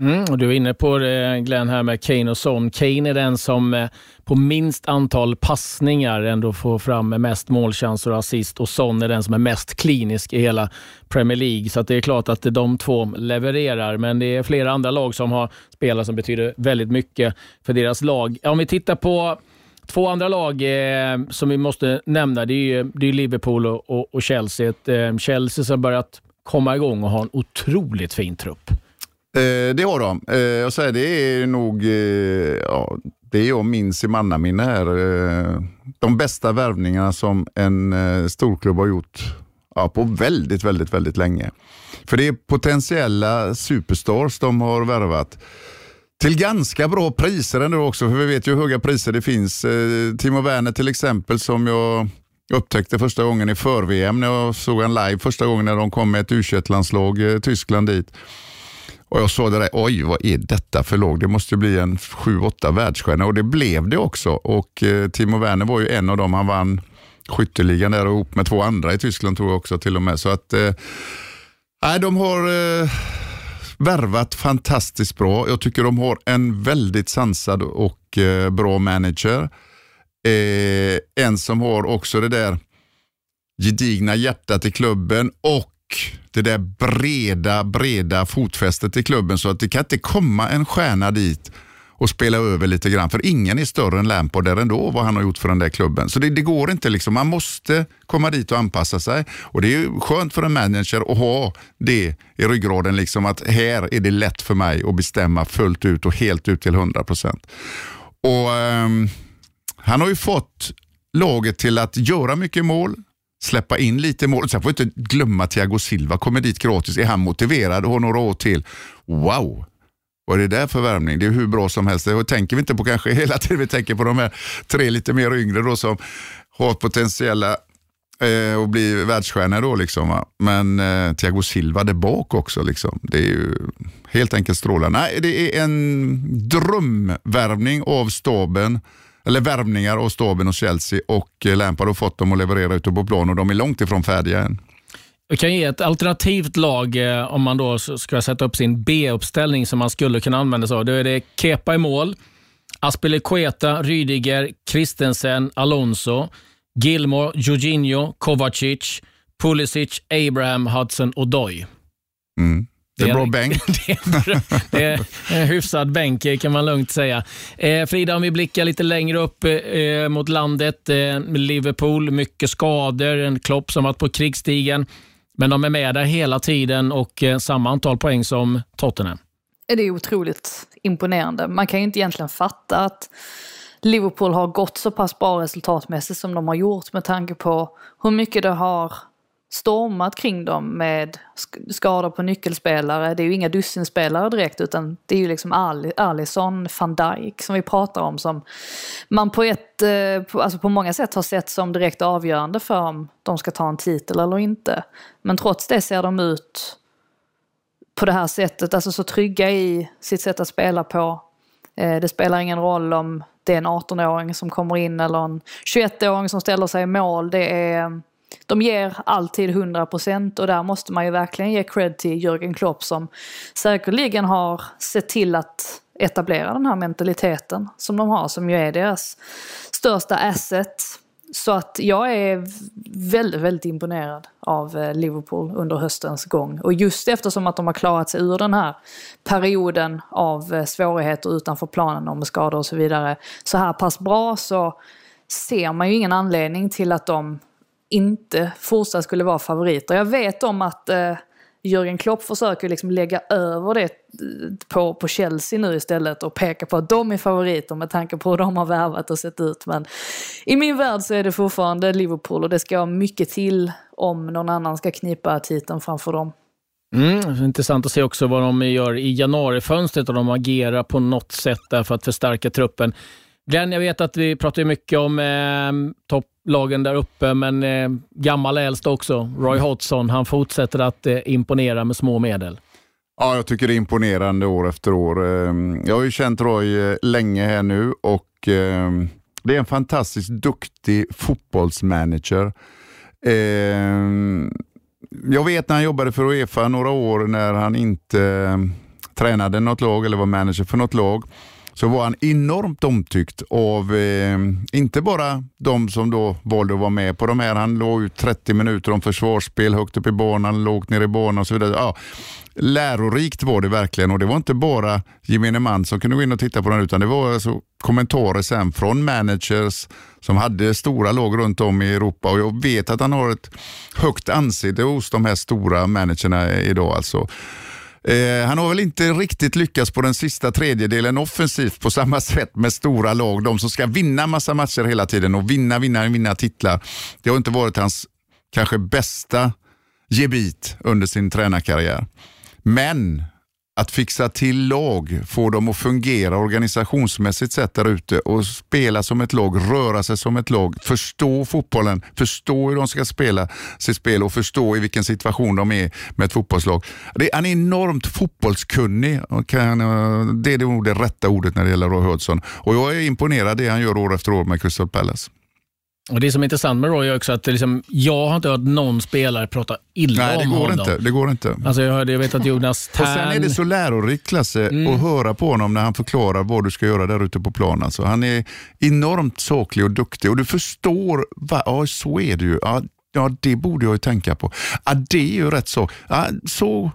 Mm, och du är inne på det Glenn här med Kane och Son. Kane är den som eh, på minst antal passningar ändå får fram mest målchanser och assist och Son är den som är mest klinisk i hela Premier League. Så det är klart att de två levererar, men det är flera andra lag som har spelare som betyder väldigt mycket för deras lag. Om vi tittar på Två andra lag eh, som vi måste nämna, det är, det är Liverpool och, och, och Chelsea. Ett, eh, Chelsea som börjat komma igång och har en otroligt fin trupp. Eh, det har de. Eh, jag säger, det är nog, eh, ja, det jag minns i mannaminne här, eh, de bästa värvningarna som en eh, storklubb har gjort ja, på väldigt, väldigt, väldigt länge. För det är potentiella superstars de har värvat. Till ganska bra priser ändå också, för vi vet ju hur höga priser det finns. Eh, Timo Werner till exempel som jag upptäckte första gången i för-VM när jag såg en live första gången när de kom med ett u landslag eh, Tyskland dit. Och Jag såg det där, oj vad är detta för lag? Det måste ju bli en 7-8 världsstjärna och det blev det också. Och eh, Timo Werner var ju en av dem, han vann skytteligan där ihop med två andra i Tyskland tror jag också till och med. Så att, eh, de har eh, värvat fantastiskt bra. Jag tycker de har en väldigt sansad och eh, bra manager. Eh, en som har också det där gedigna hjärtat i klubben och det där breda, breda fotfästet i klubben så att det kan inte komma en stjärna dit och spela över lite grann. För ingen är större än Lampard där ändå, vad han har gjort för den där klubben. Så det, det, går inte. liksom. Man måste komma dit och anpassa sig. Och Det är skönt för en manager att ha det i ryggraden, liksom att här är det lätt för mig att bestämma fullt ut och helt ut till 100 procent. Um, han har ju fått laget till att göra mycket mål, släppa in lite mål. Sen får vi inte glömma Thiago Silva, kommer dit gratis. Är han motiverad och har några år till? Wow, vad är det där för värvning? Det är hur bra som helst. Det tänker vi inte på kanske hela tiden. Vi tänker på de här tre lite mer yngre då som har potentiella eh, att bli världsstjärnor då liksom. Va? Men eh, Thiago Silva där bak också liksom. Det är ju helt enkelt strålande. Nej, det är en drömvärvning av staben eller värvningar av staben och Chelsea och eh, Lampard har fått dem att leverera ute på plan och de är långt ifrån färdiga än. Vi kan ge ett alternativt lag eh, om man då ska sätta upp sin B-uppställning som man skulle kunna använda sig av. Då är det Kepa i mål, Aspelekueta, Rydiger, Christensen, Alonso, Gilmore, Jorginho, Kovacic, Pulisic, Abraham, Hudson och Doy. Mm. Det är en bra bänk. det, är, en hyfsad bänk kan man lugnt säga. Eh, Frida, om vi blickar lite längre upp eh, mot landet. Eh, Liverpool, mycket skador, en Klopp som varit på krigsstigen. Men de är med där hela tiden och eh, samma antal poäng som Tottenham. Det är otroligt imponerande. Man kan ju inte egentligen fatta att Liverpool har gått så pass bra resultatmässigt som de har gjort med tanke på hur mycket det har stormat kring dem med skador på nyckelspelare. Det är ju inga dussinspelare direkt utan det är ju liksom Alisson, van Dijk som vi pratar om som man på ett, eh, alltså på många sätt har sett som direkt avgörande för om de ska ta en titel eller inte. Men trots det ser de ut på det här sättet, alltså så trygga i sitt sätt att spela på. Eh, det spelar ingen roll om det är en 18-åring som kommer in eller en 21-åring som ställer sig i mål. Det är de ger alltid 100% och där måste man ju verkligen ge cred till Jürgen Klopp som säkerligen har sett till att etablera den här mentaliteten som de har, som ju är deras största asset. Så att jag är väldigt, väldigt imponerad av eh, Liverpool under höstens gång. Och just eftersom att de har klarat sig ur den här perioden av eh, svårigheter utanför planen och med skador och så vidare så här pass bra så ser man ju ingen anledning till att de inte fortsatt skulle vara favoriter. Jag vet om att eh, Jürgen Klopp försöker liksom lägga över det eh, på, på Chelsea nu istället och peka på att de är favoriter med tanke på hur de har värvat och sett ut. Men i min värld så är det fortfarande Liverpool och det ska mycket till om någon annan ska knipa titeln framför dem. Mm, intressant att se också vad de gör i januarifönstret och de agerar på något sätt där för att förstärka truppen. Glenn, jag vet att vi pratar mycket om eh, topplagen där uppe, men eh, gammal äldst också. Roy Hodgson, han fortsätter att eh, imponera med små medel. Ja, jag tycker det är imponerande år efter år. Eh, jag har ju känt Roy eh, länge här nu och eh, det är en fantastiskt duktig fotbollsmanager. Jag vet när han jobbade för Uefa några år när han inte tränade något lag eller var manager för något lag så var han enormt omtyckt av, eh, inte bara de som då valde att vara med på de här. Han låg ut 30 minuter om försvarsspel högt upp i banan, lågt ner i banan och så vidare. Ja, lärorikt var det verkligen och det var inte bara gemene man som kunde gå in och titta på den utan det var alltså kommentarer sen från managers som hade stora lag runt om i Europa och jag vet att han har ett högt anseende hos de här stora managerna idag. Alltså. Eh, han har väl inte riktigt lyckats på den sista tredjedelen offensivt på samma sätt med stora lag. De som ska vinna massa matcher hela tiden och vinna, vinna, vinna titlar. Det har inte varit hans kanske bästa gebit under sin tränarkarriär. Men att fixa till lag, få dem att fungera organisationsmässigt sett där ute och spela som ett lag, röra sig som ett lag, förstå fotbollen, förstå hur de ska spela sitt spel och förstå i vilken situation de är med ett fotbollslag. Det, han är enormt fotbollskunnig. Kan, det är nog det rätta ordet när det gäller Roy Hodgson. Och jag är imponerad det han gör år efter år med Crystal Palace. Och Det som är intressant med Roy är också att liksom, jag har inte hört någon spelare prata illa Nej, det om går honom. inte. Det går inte. Alltså jag, hörde, jag vet att Jonas Och sen är det Tern... så lärorikt Lasse Mm. att höra på honom när han förklarar vad du ska göra där ute på planen. Alltså, han är enormt saklig och duktig och du förstår, va, ja så är det ju. Ja, ja, det borde jag ju tänka på. Ja, det är ju rätt så. Ja, så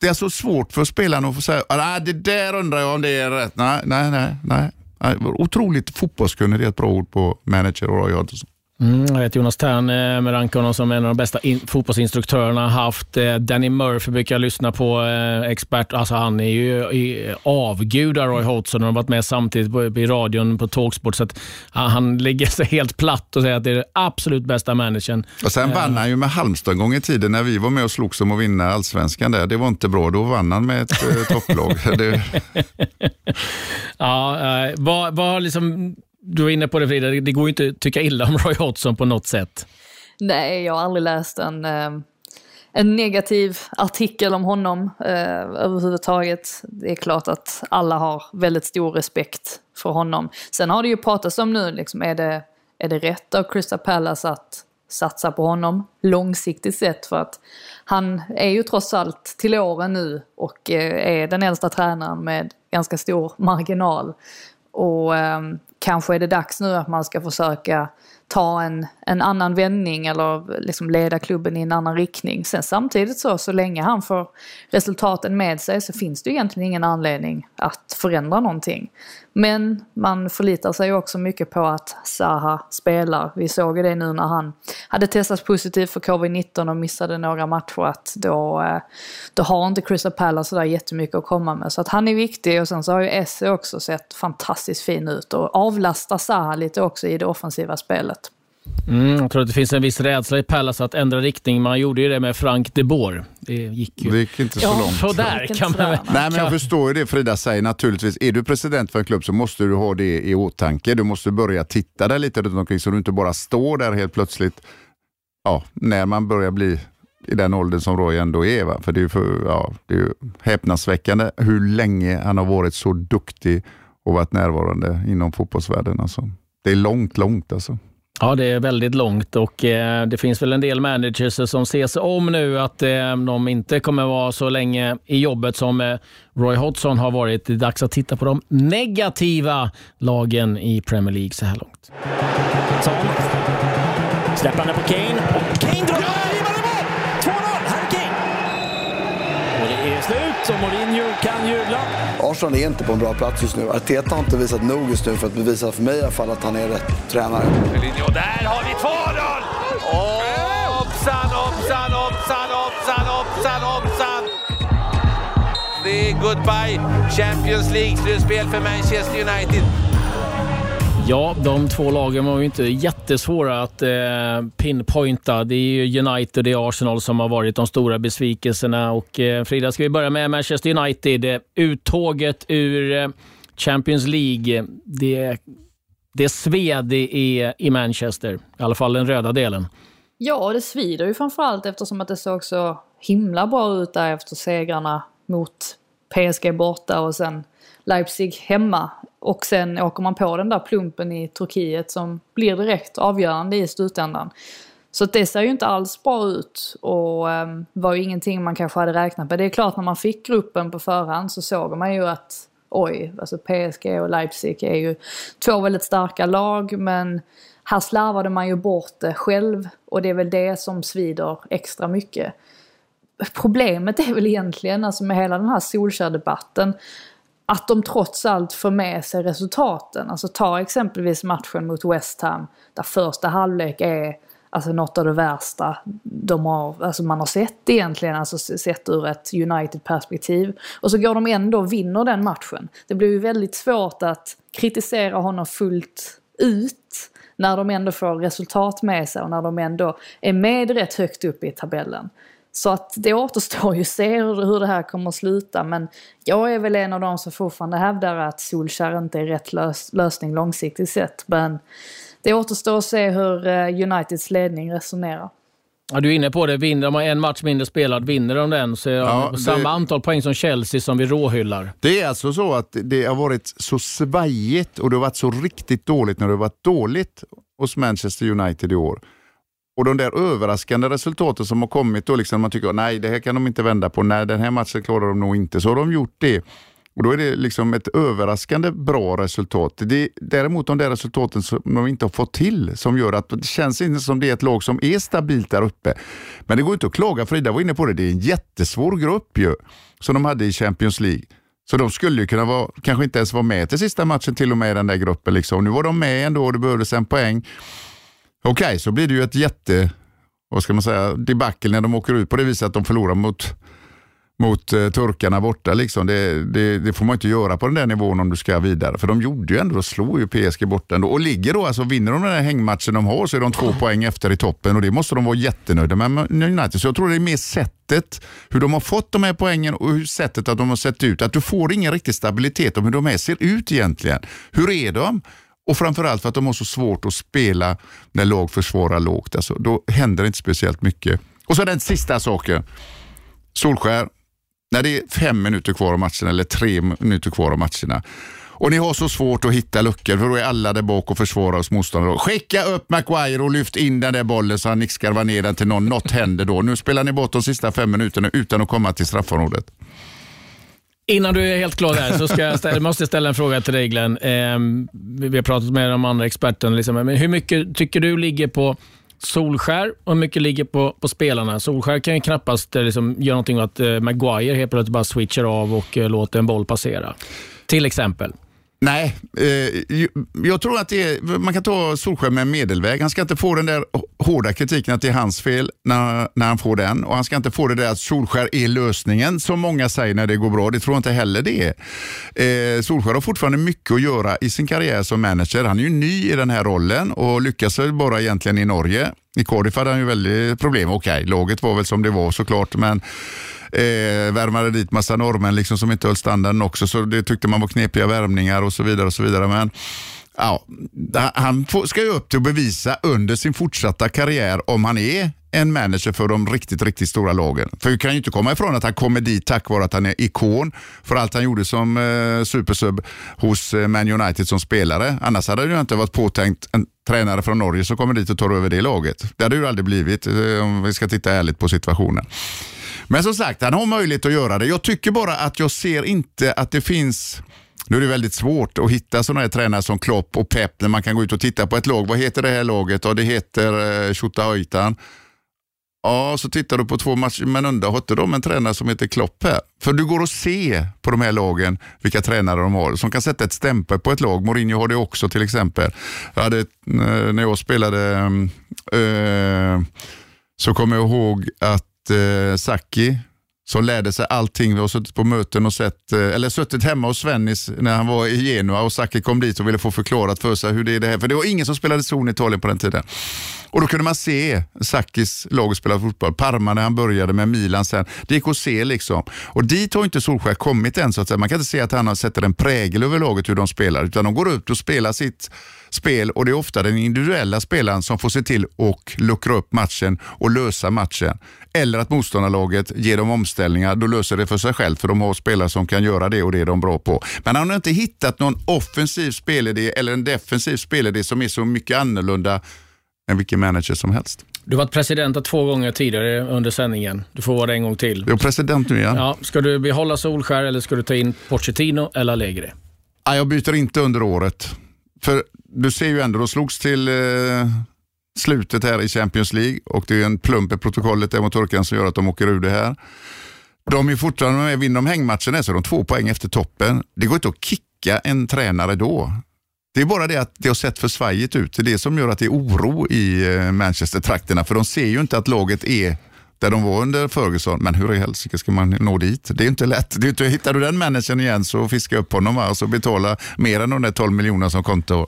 det är så svårt för spelarna att få säga, ja, det där undrar jag om det är rätt. Nej, nej, nej. nej. Nej, Otroligt fotbollskunnig, det är ett bra ord på manager och Roy Hodgson. Mm, jag vet Jonas Tern eh, med rankar honom som en av de bästa in, fotbollsinstruktörerna haft. Eh, Danny Murphy brukar jag lyssna på, eh, expert. Alltså han är ju i, avgudar Roy Hodgson och har varit med samtidigt på, i radion på Talksport. Så att, han lägger sig helt platt och säger att det är den absolut bästa managern. Och sen vann han ju med Halmstad en gång i tiden när vi var med och slogs om att vinna allsvenskan där. Det var inte bra, då vann han med ett topplag. Det, Ja, vad, vad har liksom, du var inne på det Frida, det, går ju inte att tycka illa om Roy Hodgson på något sätt. Nej, jag har aldrig läst en, eh, en negativ artikel om honom eh, överhuvudtaget. Det är klart att alla har väldigt stor respekt för honom. Sen har det ju pratats om nu, liksom, är, det, är det rätt av Crystal Palace att satsa på honom långsiktigt sett? För att han är ju trots allt till åren nu och eh, är den äldsta tränaren med ganska stor marginal. Och ehm, kanske är det dags nu att man ska försöka ta en, en annan vändning eller liksom leda klubben i en annan riktning. Sen samtidigt så, så länge han får resultaten med sig så finns det ju egentligen ingen anledning att förändra någonting. Men man förlitar sig också mycket på att Zaha spelar. Vi såg ju det nu när han hade testats positivt för covid-19 och missade några matcher att då, eh, då har inte Crystal Palace sådär jättemycket att komma med. Så att han är viktig och sen så har ju Esse också sett fantastiskt fin ut och avlastar Zaha lite också i det offensiva spelet. Mm, jag tror att det finns en viss rädsla i Palace att ändra riktning. Man gjorde ju det med Frank de Boer. Det gick ju det gick inte så långt. sådär kan man. Nej, men jag förstår ju det Frida säger naturligtvis. Är du president för en klubb så måste du ha det i åtanke. Du måste börja titta där lite runt omkring så du inte bara står där helt plötsligt ja, när man börjar bli i den åldern som Roy ändå är. Va? För det är ju för, ja, det är ju häpnadsväckande hur länge han har varit så duktig och varit närvarande inom fotbollsvärlden. Alltså. Det är långt, långt alltså. Ja, det är väldigt långt och eh, det finns väl en del managers som ser sig om nu att eh, de inte kommer vara så länge i jobbet som eh, Roy Hodgson har varit. Det är dags att titta på de negativa lagen i Premier League så här långt. Den på Kane. Och Kane drar ja! i mål! 2-0! Harry Kane! Och det är slut och Mourinho kan jubla. Persson är inte på en bra plats just nu. Arteta har inte visat nog just nu för att bevisa för mig i alla fall att han är rätt tränare. Och där har vi 2-0! Åh, Hoppsan, hoppsan, hoppsan, hoppsan, hoppsan, hoppsan! Det är goodbye Champions League-slutspel för Manchester United. Ja, de två lagen var ju inte jättesvåra att eh, pinpointa. Det är ju United och det är Arsenal som har varit de stora besvikelserna. Och, eh, Frida, ska vi börja med Manchester United? Uttåget ur eh, Champions League. Det, det sved i, i Manchester, i alla fall den röda delen. Ja, det svider ju framförallt eftersom att det såg så himla bra ut där efter segrarna mot PSG borta och sen Leipzig hemma. Och sen åker man på den där plumpen i Turkiet som blir direkt avgörande i slutändan. Så att det ser ju inte alls bra ut och ehm, var ju ingenting man kanske hade räknat med. Det är klart när man fick gruppen på förhand så såg man ju att oj, alltså PSG och Leipzig är ju två väldigt starka lag men här slarvade man ju bort det själv och det är väl det som svider extra mycket. Problemet är väl egentligen, alltså med hela den här Solskär-debatten, att de trots allt får med sig resultaten. Alltså ta exempelvis matchen mot West Ham, där första halvlek är alltså något av det värsta de har, alltså man har sett egentligen, alltså sett ur ett United-perspektiv. Och så går de ändå och vinner den matchen. Det blir ju väldigt svårt att kritisera honom fullt ut när de ändå får resultat med sig och när de ändå är med rätt högt upp i tabellen. Så att det återstår ju att se hur det här kommer att sluta men jag är väl en av de som fortfarande hävdar att Solskär inte är rätt lös lösning långsiktigt sett. Men det återstår att se hur eh, Uniteds ledning resonerar. Ja, du är inne på det. Vinner de en match mindre spelad, vinner de den så är ja, de det... samma antal poäng som Chelsea som vi råhyllar. Det är alltså så att det har varit så svajigt och det har varit så riktigt dåligt när det har varit dåligt hos Manchester United i år. Och de där överraskande resultaten som har kommit då, liksom man tycker nej det här kan de inte vända på, nej den här matchen klarar de nog inte, så har de gjort det. Och Då är det liksom ett överraskande bra resultat. Det är däremot de där resultaten som de inte har fått till som gör att det känns inte som det är ett lag som är stabilt där uppe. Men det går inte att klaga, Frida var inne på det, det är en jättesvår grupp ju, som de hade i Champions League. Så de skulle ju kunna vara, kanske inte ens vara med till sista matchen till och med i den där gruppen. Liksom. Nu var de med ändå och det behövdes en poäng. Okej, okay, så blir det ju ett jätte, vad ska man säga, debacle när de åker ut på det viset att de förlorar mot mot eh, turkarna borta. Liksom. Det, det, det, får man inte göra på den där nivån om du ska vidare. För de gjorde ju ändå, de slog ju PSG borta ändå. Och ligger då, alltså vinner de den här hängmatchen de har så är de två poäng efter i toppen och det måste de vara jättenöjda med United. Så jag tror det är mer sättet hur de har fått de här poängen och hur sättet att de har sett ut. Att du får ingen riktig stabilitet om hur de här ser ut egentligen. Hur är de? Och framförallt för att de har så svårt att spela när lag försvarar lågt. Alltså, då händer det inte speciellt mycket. Och så den sista saken. Solskär, när det är fem minuter kvar av matchen eller tre minuter kvar av matcherna och ni har så svårt att hitta luckor för då är alla där bak och försvarar oss motståndare. Skicka upp Maguire och lyft in den där bollen så han nickskarvar ner den till någon. Något händer då. Nu spelar ni bort de sista fem minuterna utan att komma till straffområdet. Innan du är helt klar där så ska jag ställa, måste jag ställa en fråga till dig Glenn. Eh, vi har pratat med de andra experterna. Liksom, men hur mycket tycker du ligger på Solskär och hur mycket ligger på, på spelarna. Solskär kan ju knappast eh, liksom, göra någonting att eh, Maguire helt plötsligt bara switchar av och eh, låter en boll passera. Till exempel. Nej, eh, jag tror att det är, man kan ta Solskjaer med en medelväg. Han ska inte få den där hårda kritiken att det är hans fel när, när han får den. Och han ska inte få det där att Solskjaer är lösningen som många säger när det går bra. Det tror jag inte heller det är. Eh, Solskjaer har fortfarande mycket att göra i sin karriär som manager. Han är ju ny i den här rollen och lyckas väl bara egentligen i Norge. I Cardiff hade han ju väldigt problem. Okej, okay, laget var väl som det var såklart, men eh, värmade dit massa norrmän liksom, som inte höll standarden också, så det tyckte man var knepiga värmningar och så vidare. och så vidare. Men ja, han ska ju upp till att bevisa under sin fortsatta karriär om han är en manager för de riktigt, riktigt stora lagen. För vi kan ju inte komma ifrån att han kommer dit tack vare att han är ikon för allt han gjorde som eh, supersub hos eh, Man United som spelare. Annars hade det ju inte varit påtänkt en tränare från Norge som kommer dit och tar över det laget. Det hade ju aldrig blivit eh, om vi ska titta ärligt på situationen. Men som sagt, han har möjlighet att göra det. Jag tycker bara att jag ser inte att det finns nu är det väldigt svårt att hitta sådana här tränare som Klopp och Pep när man kan gå ut och titta på ett lag. Vad heter det här laget? Ja, det heter eh, Tjotahojtan. Ja, så tittar du på två matcher, men undrar, har inte de en tränare som heter Klopp här? För du går och ser på de här lagen vilka tränare de har som kan sätta ett stämpel på ett lag. Mourinho har det också till exempel. Jag hade, eh, när jag spelade äh, så kommer jag ihåg att att eh, Saki som lärde sig allting. Vi har suttit på möten och sett, eh, eller suttit hemma hos Svennis när han var i Genua och Saki kom dit och ville få förklarat för sig hur det är det här. För det var ingen som spelade zon i Italien på den tiden. Och Då kunde man se Sakis lag spela fotboll. Parma när han började med Milan sen. Det gick att se liksom. Och dit har inte Solskjaer kommit än. Så att säga. Man kan inte se att han har sätter en prägel över laget hur de spelar. Utan de går ut och spelar sitt spel och det är ofta den individuella spelaren som får se till att luckra upp matchen och lösa matchen. Eller att motståndarlaget ger dem omställningar, då löser det för sig själv för de har spelare som kan göra det och det är de bra på. Men han har inte hittat någon offensiv spelidé eller en defensiv spelidé som är så mycket annorlunda än vilken manager som helst. Du har varit president två gånger tidigare under sändningen. Du får vara det en gång till. Jag är president nu igen. Ja, ska du behålla Solskär eller ska du ta in Pochettino eller Allegri? Ja, jag byter inte under året. För du ser ju ändå, de slogs till eh, slutet här i Champions League och det är en plump i protokollet där mot Turkan som gör att de åker ur det här. De är fortfarande med, vinner de hängmatchen så är de två poäng efter toppen. Det går inte att kicka en tränare då. Det är bara det att det har sett för svajigt ut. Det är det som gör att det är oro i eh, Manchester-trakterna. För de ser ju inte att laget är där de var under Ferguson. Men hur i helsike ska man nå dit? Det är inte lätt. Det är inte, hittar du den managern igen så fiska upp honom och så betala mer än de där 12 miljonerna som konto.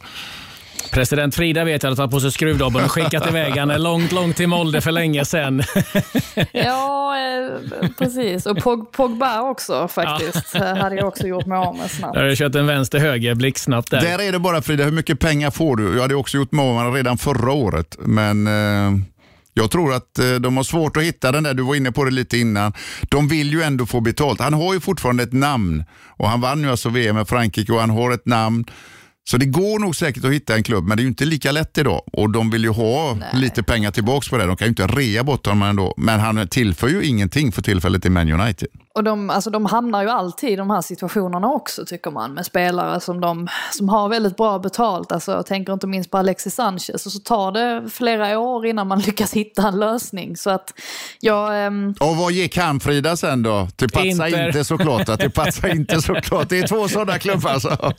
President Frida vet jag har tagit på sig skruvdobben och skickat iväg henne långt, långt till Molde för länge sedan. ja, eh, precis. Och Pog Pogba också faktiskt. Ja. hade jag också gjort mig av med snabbt. Har du kört en vänster-höger blixtsnabbt där. Där är det bara Frida, hur mycket pengar får du? Jag hade också gjort mig av med redan förra året, men eh... Jag tror att eh, de har svårt att hitta den där, du var inne på det lite innan. De vill ju ändå få betalt. Han har ju fortfarande ett namn och han vann ju alltså VM med Frankrike och han har ett namn. Så det går nog säkert att hitta en klubb, men det är ju inte lika lätt idag. Och de vill ju ha Nej. lite pengar tillbaka på det. De kan ju inte rea bort honom ändå. Men han tillför ju ingenting för tillfället i Man United. Och de, alltså de hamnar ju alltid i de här situationerna också tycker man med spelare som, de, som har väldigt bra betalt. Alltså, jag tänker inte minst på Alexis Sanchez och så tar det flera år innan man lyckas hitta en lösning. Så att jag, ähm... Och vad gick han Frida sen då? Till Patsa Inter. inte såklart. Till Patsa inte såklart. Det är två sådana klubbar alltså.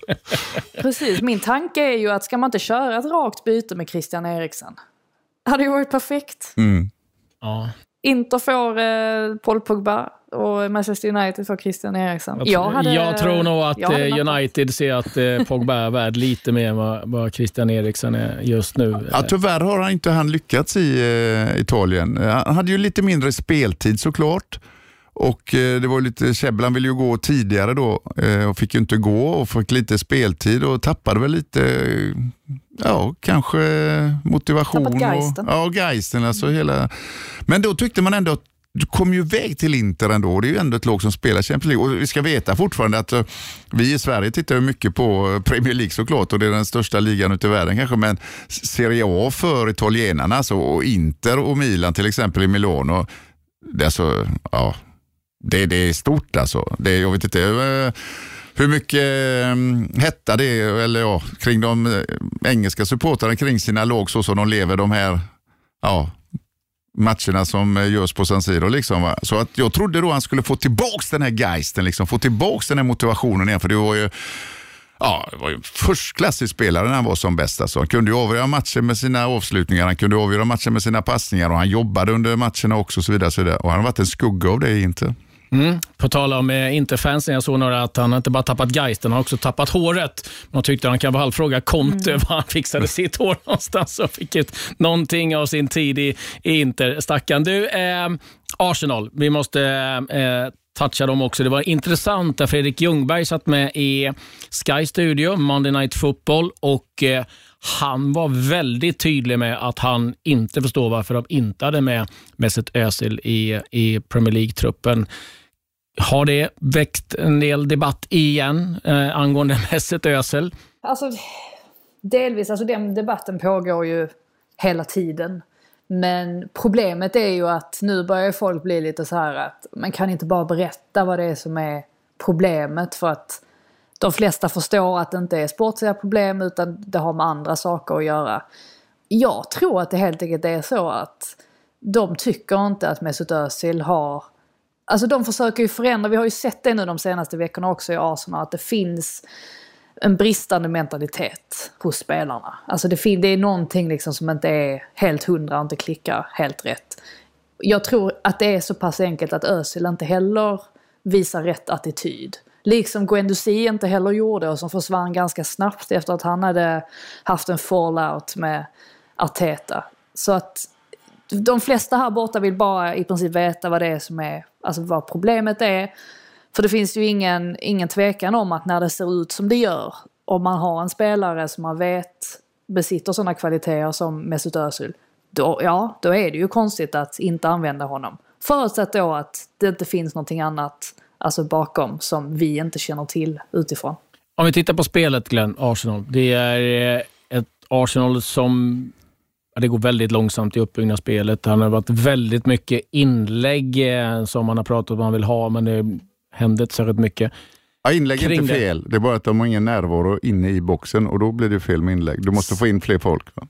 Precis, min tanke är ju att ska man inte köra ett rakt byte med Christian Eriksen? Det hade ju varit perfekt. Mm. Ja. Inter får eh, Paul Pogba och Manchester United får Christian Eriksen. Jag, hade, jag tror nog att eh, United ser att eh, Pogba är värd lite mer än vad, Christian Eriksen är just nu. Ja, tyvärr har han inte han lyckats i eh, Italien. Han hade ju lite mindre speltid såklart. Och eh, det var lite, Käbbel ville ju gå tidigare då eh, och fick ju inte gå och fick lite speltid och tappade väl lite, ja kanske motivation. Tappat geisten. Och, ja, geisten. Alltså hela, men då tyckte man ändå att du kom ju iväg till Inter ändå. Det är ju ändå ett lag som spelar Champions League. Och vi ska veta fortfarande att eh, vi i Sverige tittar mycket på eh, Premier League såklart och det är den största ligan ute i världen kanske. Men Serie A för italienarna, alltså, och Inter och Milan till exempel i Milano. Det är, så, ja, det, det är stort alltså. Det, jag vet inte eh, hur mycket hetta det är eller, ja, kring de engelska supportrarna kring sina lag så som de lever de här ja, matcherna som eh, görs på San Siro. Liksom, va? Så att jag trodde då han skulle få tillbaka den här geisten, liksom, få tillbaka den här motivationen igen. För det var ju Ja, det var ju förstklassig spelare när han var som bäst. Alltså. Han kunde ju avgöra matcher med sina avslutningar, han kunde avgöra matcher med sina passningar och han jobbade under matcherna också. Och så vidare, så vidare. Och han har varit en skugga av det i Inter. Mm. På tal om eh, Interfansen, jag såg några att han inte bara tappat geisten, han har också tappat håret. Man tyckte han kan väl fråga Conte mm. var han fixade sitt hår någonstans och fick ut någonting av sin tid i, i Inter. Stackarn. Du, eh, Arsenal, vi måste eh, toucha dem också. Det var intressant att Fredrik Ljungberg satt med i Sky Studio, Monday Night Football, och eh, han var väldigt tydlig med att han inte förstår varför de inte hade med Mesut Özil i, i Premier League-truppen. Har det väckt en del debatt igen eh, angående Mesut Özil? Alltså, delvis. Alltså den debatten pågår ju hela tiden. Men problemet är ju att nu börjar folk bli lite så här att man kan inte bara berätta vad det är som är problemet för att de flesta förstår att det inte är sportsliga problem utan det har med andra saker att göra. Jag tror att det helt enkelt är så att de tycker inte att Mesut Özil har Alltså de försöker ju förändra, vi har ju sett det nu de senaste veckorna också i Arsenal, att det finns en bristande mentalitet hos spelarna. Alltså det, det är någonting liksom som inte är helt hundra inte klickar helt rätt. Jag tror att det är så pass enkelt att Özil inte heller visar rätt attityd. Liksom Guendouzi inte heller gjorde och som försvann ganska snabbt efter att han hade haft en fallout med Arteta. Så att de flesta här borta vill bara i princip veta vad det är som är, alltså vad problemet är. För det finns ju ingen, ingen tvekan om att när det ser ut som det gör, om man har en spelare som man vet besitter sådana kvaliteter som Mesut Özil, då, ja, då är det ju konstigt att inte använda honom. Förutsatt då att det inte finns någonting annat alltså bakom som vi inte känner till utifrån. Om vi tittar på spelet Glenn, Arsenal. Det är eh, ett Arsenal som det går väldigt långsamt i uppbyggnadsspelet. Han har varit väldigt mycket inlägg eh, som han har pratat om att han vill ha, men det hände inte särskilt mycket. Ja, inlägg är inte det. fel. Det är bara att de har ingen närvaro inne i boxen och då blir det fel med inlägg. Du måste få in fler folk. Va?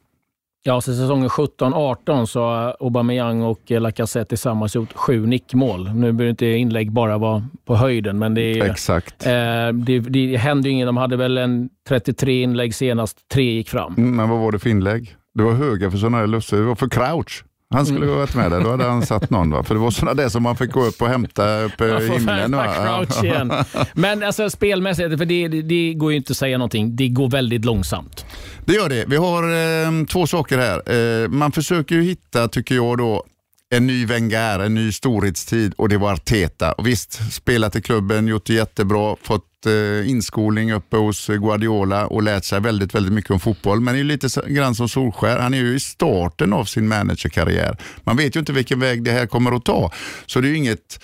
Ja, så säsongen 17-18 så har Aubameyang och Lacazette tillsammans gjort sju nickmål. Nu behöver inte inlägg bara vara på höjden, men det, är, Exakt. eh, det, det hände ju inget. De hade väl en 33 inlägg senast, tre gick fram. Mm, Men vad var det för inlägg? Det var höga för sådana här lusser. Det var för Crouch. Han skulle ha varit med där. Då hade han satt någon. Va? För det var sådana där som man fick gå upp och hämta upp i får himlen. Va? igen. Men alltså spelmässigt, för det, det, går ju inte att säga någonting. Det går väldigt långsamt. Det gör det. Vi har eh, två saker här. Eh, man försöker ju hitta, tycker jag, då, en ny Wenger, en ny storhetstid och det var Arteta. Och visst, spelat i klubben, gjort det jättebra, fått eh, Eh, inskolning uppe hos Guardiola och lärt sig väldigt, väldigt mycket om fotboll. Men det är lite grann som Solskär. Han är ju i starten av sin managerkarriär. Man vet ju inte vilken väg det här kommer att ta. Så det är ju inget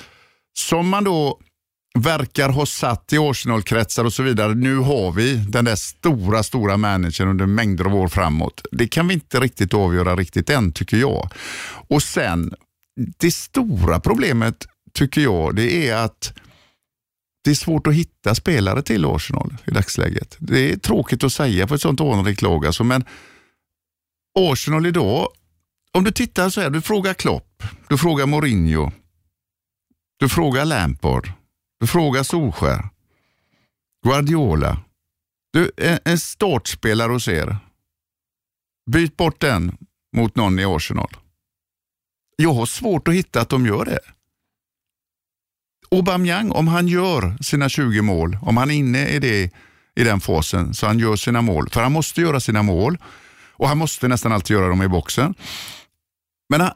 som man då verkar ha satt i Arsenal-kretsar och så vidare. Nu har vi den där stora, stora managern under mängder av år framåt. Det kan vi inte riktigt avgöra riktigt än, tycker jag. Och sen, det stora problemet tycker jag, det är att det är svårt att hitta spelare till Arsenal i dagsläget. Det är tråkigt att säga för ett sånt anrikt lag, alltså, men Arsenal idag, om du tittar så här, du frågar Klopp, du frågar Mourinho, du frågar Lampard, du frågar Solskär, Guardiola. Du, en startspelare hos er. Byt bort den mot någon i Arsenal. Jag har svårt att hitta att de gör det. Aubameyang, om han gör sina 20 mål, om han är inne i, det, i den fasen så han gör sina mål, för han måste göra sina mål och han måste nästan alltid göra dem i boxen. Men han,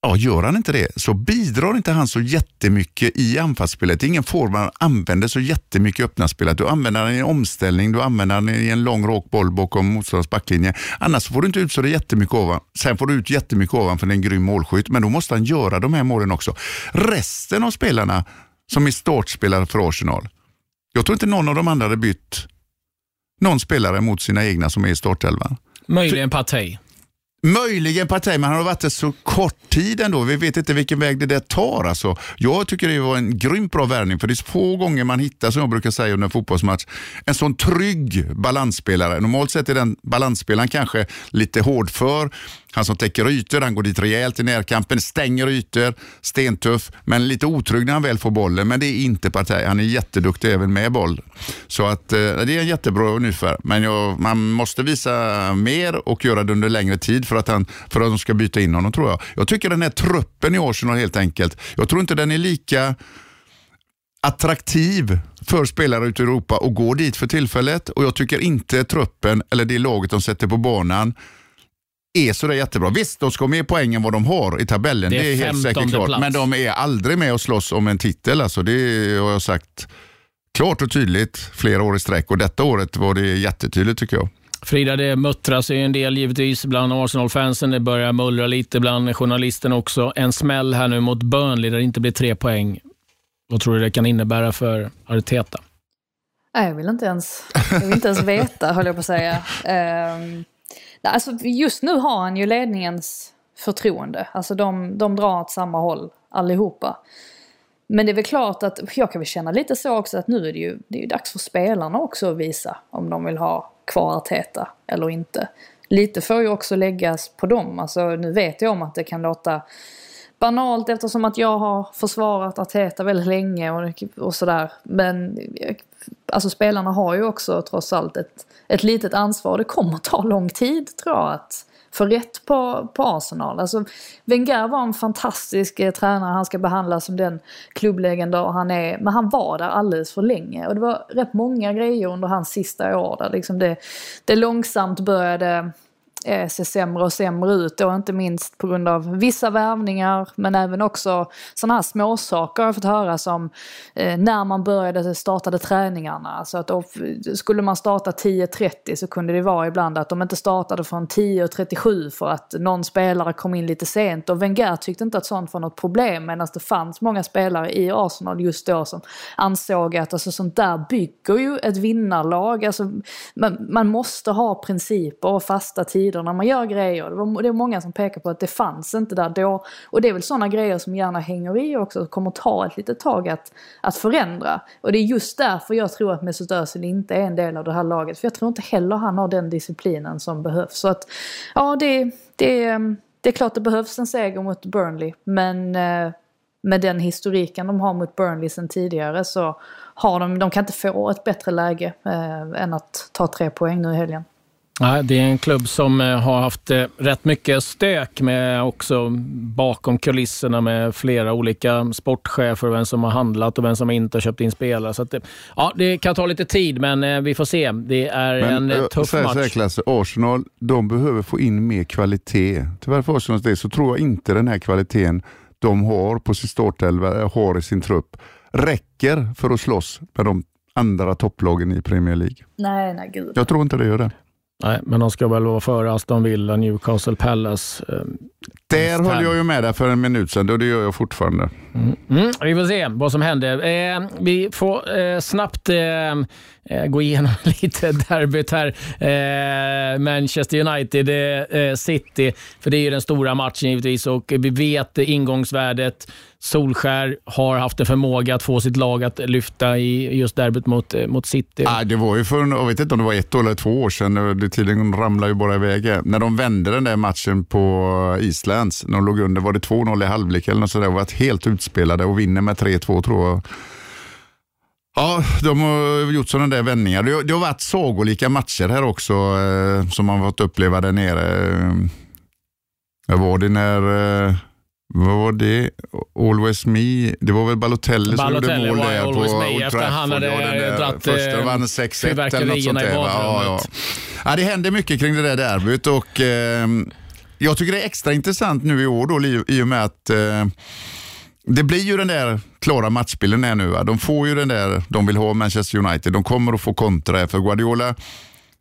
Ja, gör han inte det så bidrar inte han så jättemycket i anfallsspelet. Det är ingen form man använder så jättemycket i öppna spelet. Du använder den i en omställning, du använder den i en lång rak boll bakom motståndarens backlinje. Annars får du inte ut så det jättemycket ovan. Sen får du ut jättemycket ovan för det är en grym målskytt, men då måste han göra de här målen också. Resten av spelarna som är startspelare för Arsenal, jag tror inte någon av de andra hade bytt någon spelare mot sina egna som är i startelvan. Möjligen Partey. Möjligen Partey, men han har varit det så kort tid ändå. Vi vet inte vilken väg det där tar. Alltså. Jag tycker det var en grymt bra värvning, för det är få gånger man hittar, som jag brukar säga under en fotbollsmatch, en sån trygg balansspelare. Normalt sett är den balansspelaren kanske lite hårdför. Han som täcker ytor, han går dit rejält i närkampen, stänger ytor, stentuff, men lite otrygg när han väl får bollen. Men det är inte Partey. Han är jätteduktig även med boll. Så att, eh, det är en jättebra ungefär, Men jag, man måste visa mer och göra det under längre tid för att, han, för att de ska byta in honom tror jag. Jag tycker den här truppen i Arsenal helt enkelt, jag tror inte den är lika attraktiv för spelare ute i Europa och gå dit för tillfället. Och jag tycker inte truppen eller det laget de sätter på banan är sådär jättebra. Visst, de ska ha mer poäng än vad de har i tabellen. Det Det är är, helt 15:e säkert klart. plats. Men de är aldrig med och slåss om en titel. Alltså. Det har jag sagt klart och tydligt flera år i sträck. Och detta året var det jättetydligt tycker jag. Frida, det muttras ju en del givetvis bland Arsenal-fansen. Det börjar mullra lite bland journalisterna också. En smäll här nu mot Burnley där det inte blir tre poäng. Vad tror du det kan innebära för Arteta? Nej, jag vill inte ens, jag vill inte ens veta, höll jag på att säga. Um, Alltså, alltså, just nu har han ju ledningens förtroende. Alltså de, de drar åt samma håll allihopa. Men det är väl klart att jag kan väl känna lite så också att nu är det ju, det är ju dags för spelarna också att visa om de vill ha kvar Arteta eller inte. Lite får ju också läggas på dem. Alltså nu vet jag om att det kan låta banalt eftersom att jag har försvarat Arteta väldigt länge och, och sådär. Men alltså spelarna har ju också trots allt ett, ett litet ansvar. Det kommer att ta lång tid tror jag att få rätt på, på Arsenal. Alltså, Wenger var en fantastisk eh, tränare, han ska behandlas som den klubblegendar han är. Men han var där alldeles för länge och det var rätt många grejer under hans sista år där liksom det, det långsamt började Eh, se sämre och sämre ut. Då inte minst på grund av vissa värvningar men även också sådana här småsaker har jag fått höra som eh, när man började startade träningarna. Alltså att skulle man starta 10.30 så kunde det vara ibland att de inte startade från 10.37 för att någon spelare kom in lite sent. Och Wenger tyckte inte att sånt var något problem medan det fanns många spelare i Arsenal just då som ansåg att alltså, sånt där bygger ju ett vinnarlag. Alltså, man, man måste ha principer och fasta tider tider när man gör grejer. Det, var, det är många som pekar på att det fanns inte där då. Och det är väl sådana grejer som gärna hänger i också och kommer ta ett litet tag att, att förändra. Och det är just därför jag tror att Mesut Özil inte är en del av det här laget. För jag tror inte heller han har den disciplinen som behövs. Så att, ja det, det, ehm, det är klart det behövs en seger mot Burnley. Men eh, med den historiken de har mot Burnley sen tidigare så har de, de kan inte få ett bättre läge eh, än att ta tre poäng nu i helgen. Nej, det är en klubb som eh, har haft eh, rätt mycket stök med också bakom kulisserna med flera olika sportchefer, vem som har handlat och vem som inte har köpt in spelare. Så det, ja, det kan ta lite tid, men eh, vi får se. Det är men, en tuff säga, match. Säga, Klasse, Arsenal de behöver få in mer kvalitet. Tyvärr för Arsenals del så tror jag inte den här kvaliteten de har på sin startelva, har i sin trupp, räcker för att slåss med de andra topplagen i Premier League. Nej, nej gud. Jag tror inte det gör det. Nej, men de ska väl vara före Aston Villa, Newcastle Palace. Eh, Där höll jag ju med dig för en minut sedan och det gör jag fortfarande. Mm. Mm, vi får se vad som händer. Eh, vi får eh, snabbt eh, eh gå igenom lite derbyt här. Eh, Manchester United, City, för det är ju den stora matchen givetvis och vi vet ingångsvärdet. Solskär har haft en förmåga att få sitt lag att lyfta i just derbyt mot, eh, mot City. Ah, det var ju för, jag vet inte om det var ett eller två år sedan, eh, det tiden ramlade ju bara iväg. När de vände den där matchen på Islands, när de låg under, var det 2-0 i halvlek eller något sådär, och varit helt utspelade och vinner med 3-2 tror jag. Ja, de har gjort sådana där vändningar. Det har, det har varit sagolika matcher här också eh, som man fått uppleva där nere. Eh, var det när eh, vad var det? Always Me. Det var väl Balotelli, som gjorde mål där på Old Trafford. Han hade ja, första vann 6-1 eller något sånt där. Ja, ja. ja, det händer mycket kring det där derbyt och eh, jag tycker det är extra intressant nu i år då, i och med att eh, det blir ju den där klara matchbilden här nu. Va? De får ju den där de vill ha, Manchester United. De kommer att få kontra för Guardiola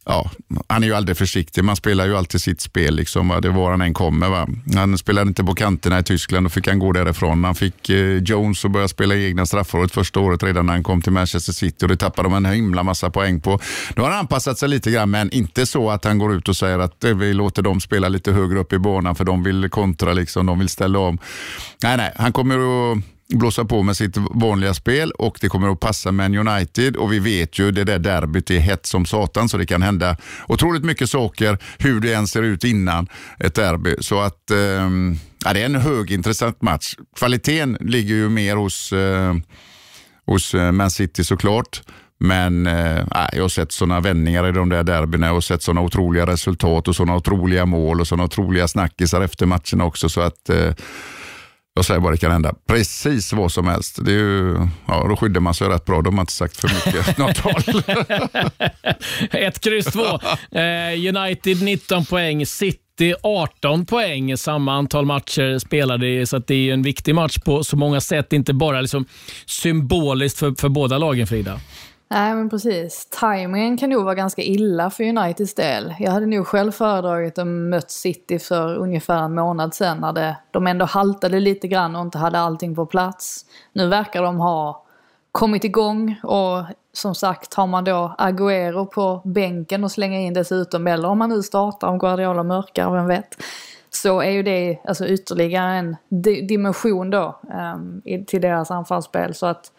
ja, han är ju aldrig försiktig. Man spelar ju alltid sitt spel, liksom, va? det var han än kommer. Va? Han spelade inte på kanterna i Tyskland, då fick han gå därifrån. Han fick eh, Jones att börja spela egna straffområdet första året redan när han kom till Manchester City och det tappade de en himla massa poäng på. Nu har han anpassat sig lite grann, men inte så att han går ut och säger att eh, vi låter dem spela lite högre upp i banan för de vill kontra, liksom, de vill ställa om. Nej, nej, han kommer att blåsa på med sitt vanliga spel och det kommer att passa Man United och vi vet ju det där derbyt är hett som satan så det kan hända otroligt mycket saker hur det än ser ut innan ett derby. Så att eh, ja, det är en högintressant match. Kvaliteten ligger ju mer hos, eh, hos eh, Man City såklart. Men eh, jag har sett sådana vändningar i de där derbyna och sett sådana otroliga resultat och sådana otroliga mål och sådana otroliga snackisar efter matcherna också. Så att eh, jag säger bara det kan hända precis vad som helst. Det är ju, ja, då skyddar man sig rätt bra. De har inte sagt för mycket något håll. Ett kryss två. Eh, United 19 poäng. City 18 poäng. Samma antal matcher spelade, så det är en viktig match på så många sätt. Inte bara liksom symboliskt för, för båda lagen, Frida. Nej men precis. Timingen kan nog vara ganska illa för Uniteds del. Jag hade nog själv föredragit att mött City för ungefär en månad sedan när det, de ändå haltade lite grann och inte hade allting på plats. Nu verkar de ha kommit igång och som sagt har man då Agüero på bänken och slänga in dessutom eller om man nu startar om Guardiola mörkar, vem vet. Så är ju det alltså ytterligare en dimension då um, till deras anfallsspel. Så att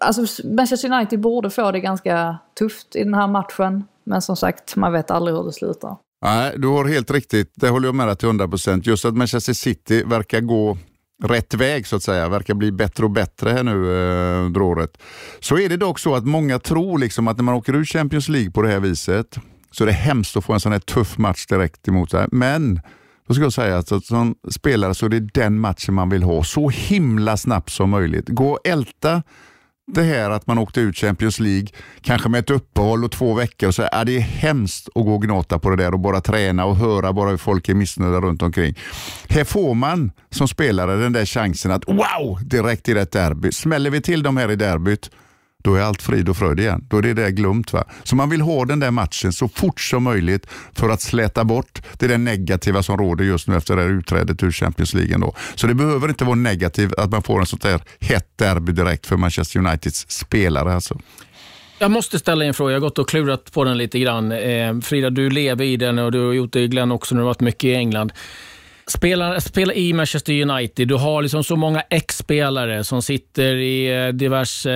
Alltså Manchester United borde få det ganska tufft i den här matchen. Men som sagt, man vet aldrig hur det slutar. Nej, du har helt riktigt. Det håller jag med dig till 100 procent. Just att Manchester City verkar gå rätt väg så att säga, verkar bli bättre och bättre här nu eh, under året. Så är det dock så att många tror liksom att när man åker ur Champions League på det här viset så är det hemskt att få en sån här tuff match direkt emot sig. Men då ska jag säga att som spelare så är det den matchen man vill ha så himla snabbt som möjligt. Gå och älta det här att man åkte ut Champions League, kanske med ett uppehåll och två veckor och så är det är hemskt att gå och gnata på det där och bara träna och höra bara hur folk är missnöjda runt omkring. Här får man som spelare den där chansen att wow, direkt i ett derby. Smäller vi till dem här i derbyt då är allt frid och fröjd igen. Då är det där glömt. Va? Så man vill ha den där matchen så fort som möjligt för att släta bort det där negativa som råder just nu efter det här utträdet ur Champions League. Då. Så det behöver inte vara negativt att man får en sånt där hett derby direkt för Manchester Uniteds spelare. Alltså. Jag måste ställa en fråga. Jag har gått och klurat på den lite grann. Eh, Frida, du lever i den och du har gjort det Glenn också när du har varit mycket i England. Spela, spela i Manchester United. Du har liksom så många ex-spelare som sitter i eh, diverse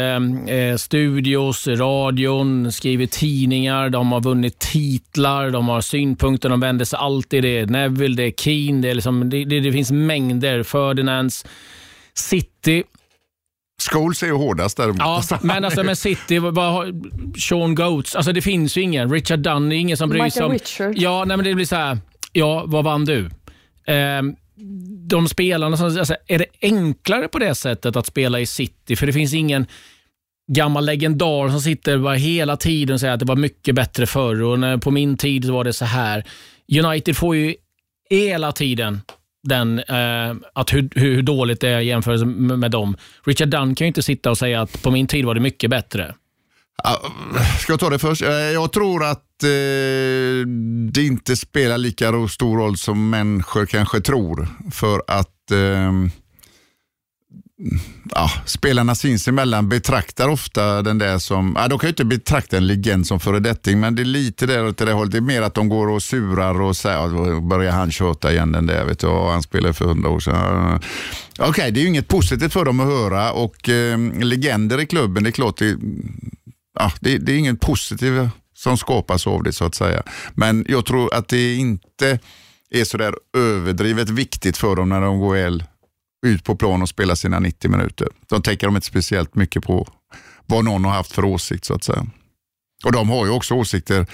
eh, studios, radion, skriver tidningar, de har vunnit titlar, de har synpunkter, de vänder sig alltid. Det är Neville, det är Keane, det, är liksom, det, det, det finns mängder. Ferdinands. City. Scholes är ju hårdast däremot. Ja, men alltså med City, har Sean Goats, alltså det finns ju ingen. Richard Dunn, ingen som bryr sig om... Richard. Ja, nej, men det blir så här, ja, vad vann du? Ehm, de spelarna, som, alltså, är det enklare på det sättet att spela i City? För det finns ingen gammal legendar som sitter bara hela tiden och säger att det var mycket bättre förr och när, på min tid var det så här. United får ju hela tiden den, eh, att hur, hur dåligt det är jämfört med dem. Richard Dunn kan ju inte sitta och säga att på min tid var det mycket bättre. Ska jag ta det först? Eh, jag tror att eh, det inte spelar lika stor roll som människor kanske tror. För att eh, ja, spelarna sinsemellan betraktar ofta den där som, ja, de kan ju inte betrakta en legend som föredetting, men det är lite där åt det där hållet. Det är mer att de går och surar och säger, börjar han tjata igen den där, vet du, och han spelade för hundra år sedan. Okej, det är ju inget positivt för dem att höra och eh, legender i klubben, det är klart det, ja, det, det är inget positivt som skapas av det så att säga. Men jag tror att det inte är sådär överdrivet viktigt för dem när de går väl ut på plan och spelar sina 90 minuter. De tänker de inte speciellt mycket på vad någon har haft för åsikt så att säga. Och de har ju också åsikter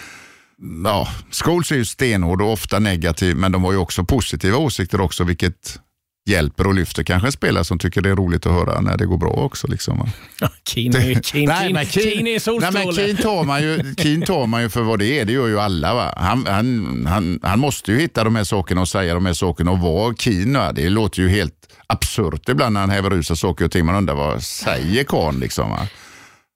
Ja, Scholes är ju stenhård och ofta negativ, men de har ju också positiva åsikter också, vilket hjälper och lyfter kanske en spelare som tycker det är roligt att höra när det går bra också. Liksom. Keane, är- solstråle. Keane tar, man ju, för vad det är, det gör ju alla. Va? Han, han, han, han måste ju hitta de här sakerna och säga de här sakerna och vara Keane. Va? Det låter ju helt absurt ibland när han häver ur sig saker och ting. Man undrar vad säger karln liksom? Va?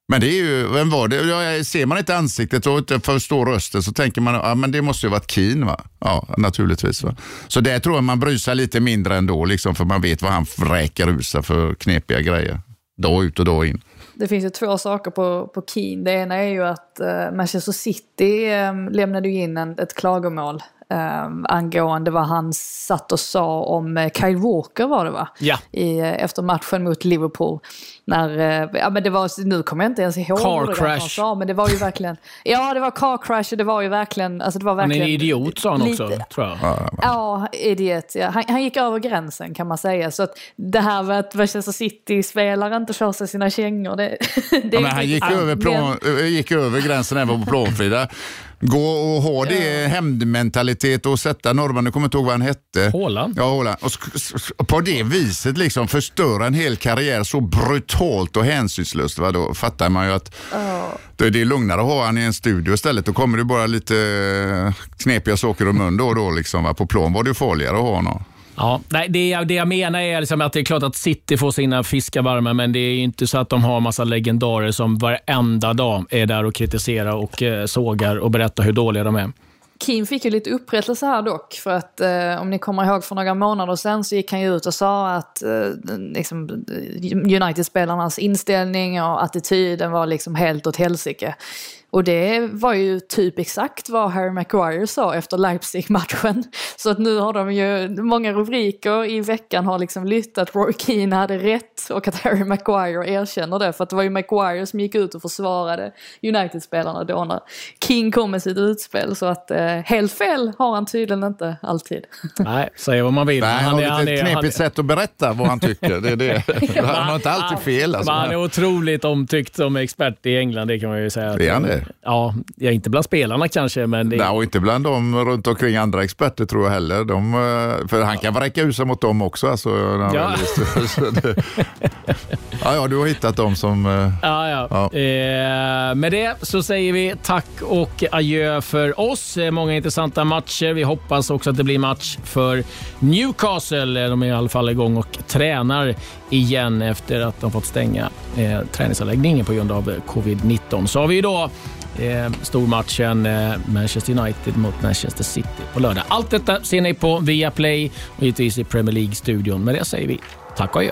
Men det är ju, vem var det? Ja, ser man inte ansiktet och inte förstår rösten så tänker man ja, men det måste ju varit Keen Va? Ja, naturligtvis. Va? Så där tror jag man bryr sig lite mindre ändå, liksom, för man vet vad han vräker ur sig för knepiga grejer. Dag ut och dag in. Det finns ju två saker på, på Keen. Det ena är ju att eh, Manchester City eh, lämnade ju in en, ett klagomål eh, angående vad han satt och sa om eh, Kyle Walker var det va? Ja. I, eh, efter matchen mot Liverpool. När, eh, ja men det var, nu kommer jag inte ens ihåg Car vad det var han crash. sa, men det var ju verkligen, ja det var car crash och det var ju verkligen, alltså det var Han är verkligen. en idiot sa han också, lite- tror jag. Ja, idiot. Ja. Han, han gick över gränsen kan man säga. Så att det här med att Manchester City-spelare inte kör sig sina kängor, det, det Ja, men han gick inte- över, plan, ö, gick över gränsen även på plan, Frida. Gå och ha det hämndmentalitet och sätta norrman, nu kommer inte ihåg vad han hette. Haaland? Ja, Haaland. Och på det viset liksom förstöra en hel karriär så brutalt och hänsynslöst. Va? Då fattar man ju att är det lugnare att ha han i en studio istället. Då kommer det bara lite eh, knepiga saker om mun då och då. Liksom, va? På plan var det farligare att ha honom. Ja, nej, det, jag, det jag menar är liksom att det är klart att City får sina fiskar varma, men det är ju inte så att de har massa legendarer som varenda dag är där och kritiserar och eh, sågar och berättar hur dåliga de är. Kim fick ju lite upprättelse här dock. För att eh, om ni kommer ihåg för några månader sedan så gick han ju ut och sa att eh, liksom, United-spelarnas inställning och attityden var liksom helt åt helsike. Och det var ju typ exakt vad Harry Maguire sa efter Leipzig-matchen. Så att nu har de ju, många rubriker i veckan har liksom lytt att Roy Keane hade rätt och att Harry Maguire erkänner det. För att det var ju Maguire som gick ut och försvarade United-spelarna då när King kom med sitt utspel. Så att eh, helt fel har han tydligen inte alltid. Nej, säga vad man vill. Nej, han har lite ett han knepigt sätt att berätta vad han tycker. Det är det. Han har inte alltid fel. Alltså. Han är otroligt omtyckt som expert i England, det kan man ju säga. Är han det? Ja, ja, inte bland spelarna kanske, men det, Nej, och inte bland dem runt omkring andra experter tror jag heller. De, eh, för han kan vräcka ut sig mot dem också. Alltså, Ja. det- ja, ja, du har hittat dem som... eh, Ja, ja. Ja. Eh, med det så säger vi tack och adjö för oss. Många intressanta matcher. Vi hoppas också att det blir match för Newcastle. De är i alla fall igång och tränar igen efter att de fått stänga eh, träningsanläggningen på grund av eh, covid-19. Så har vi då eh, stormatchen eh, Manchester United mot Manchester City på lördag. Allt detta ser ni på Viaplay och givetvis i Premier League-studion. Med det säger vi tack och adjö.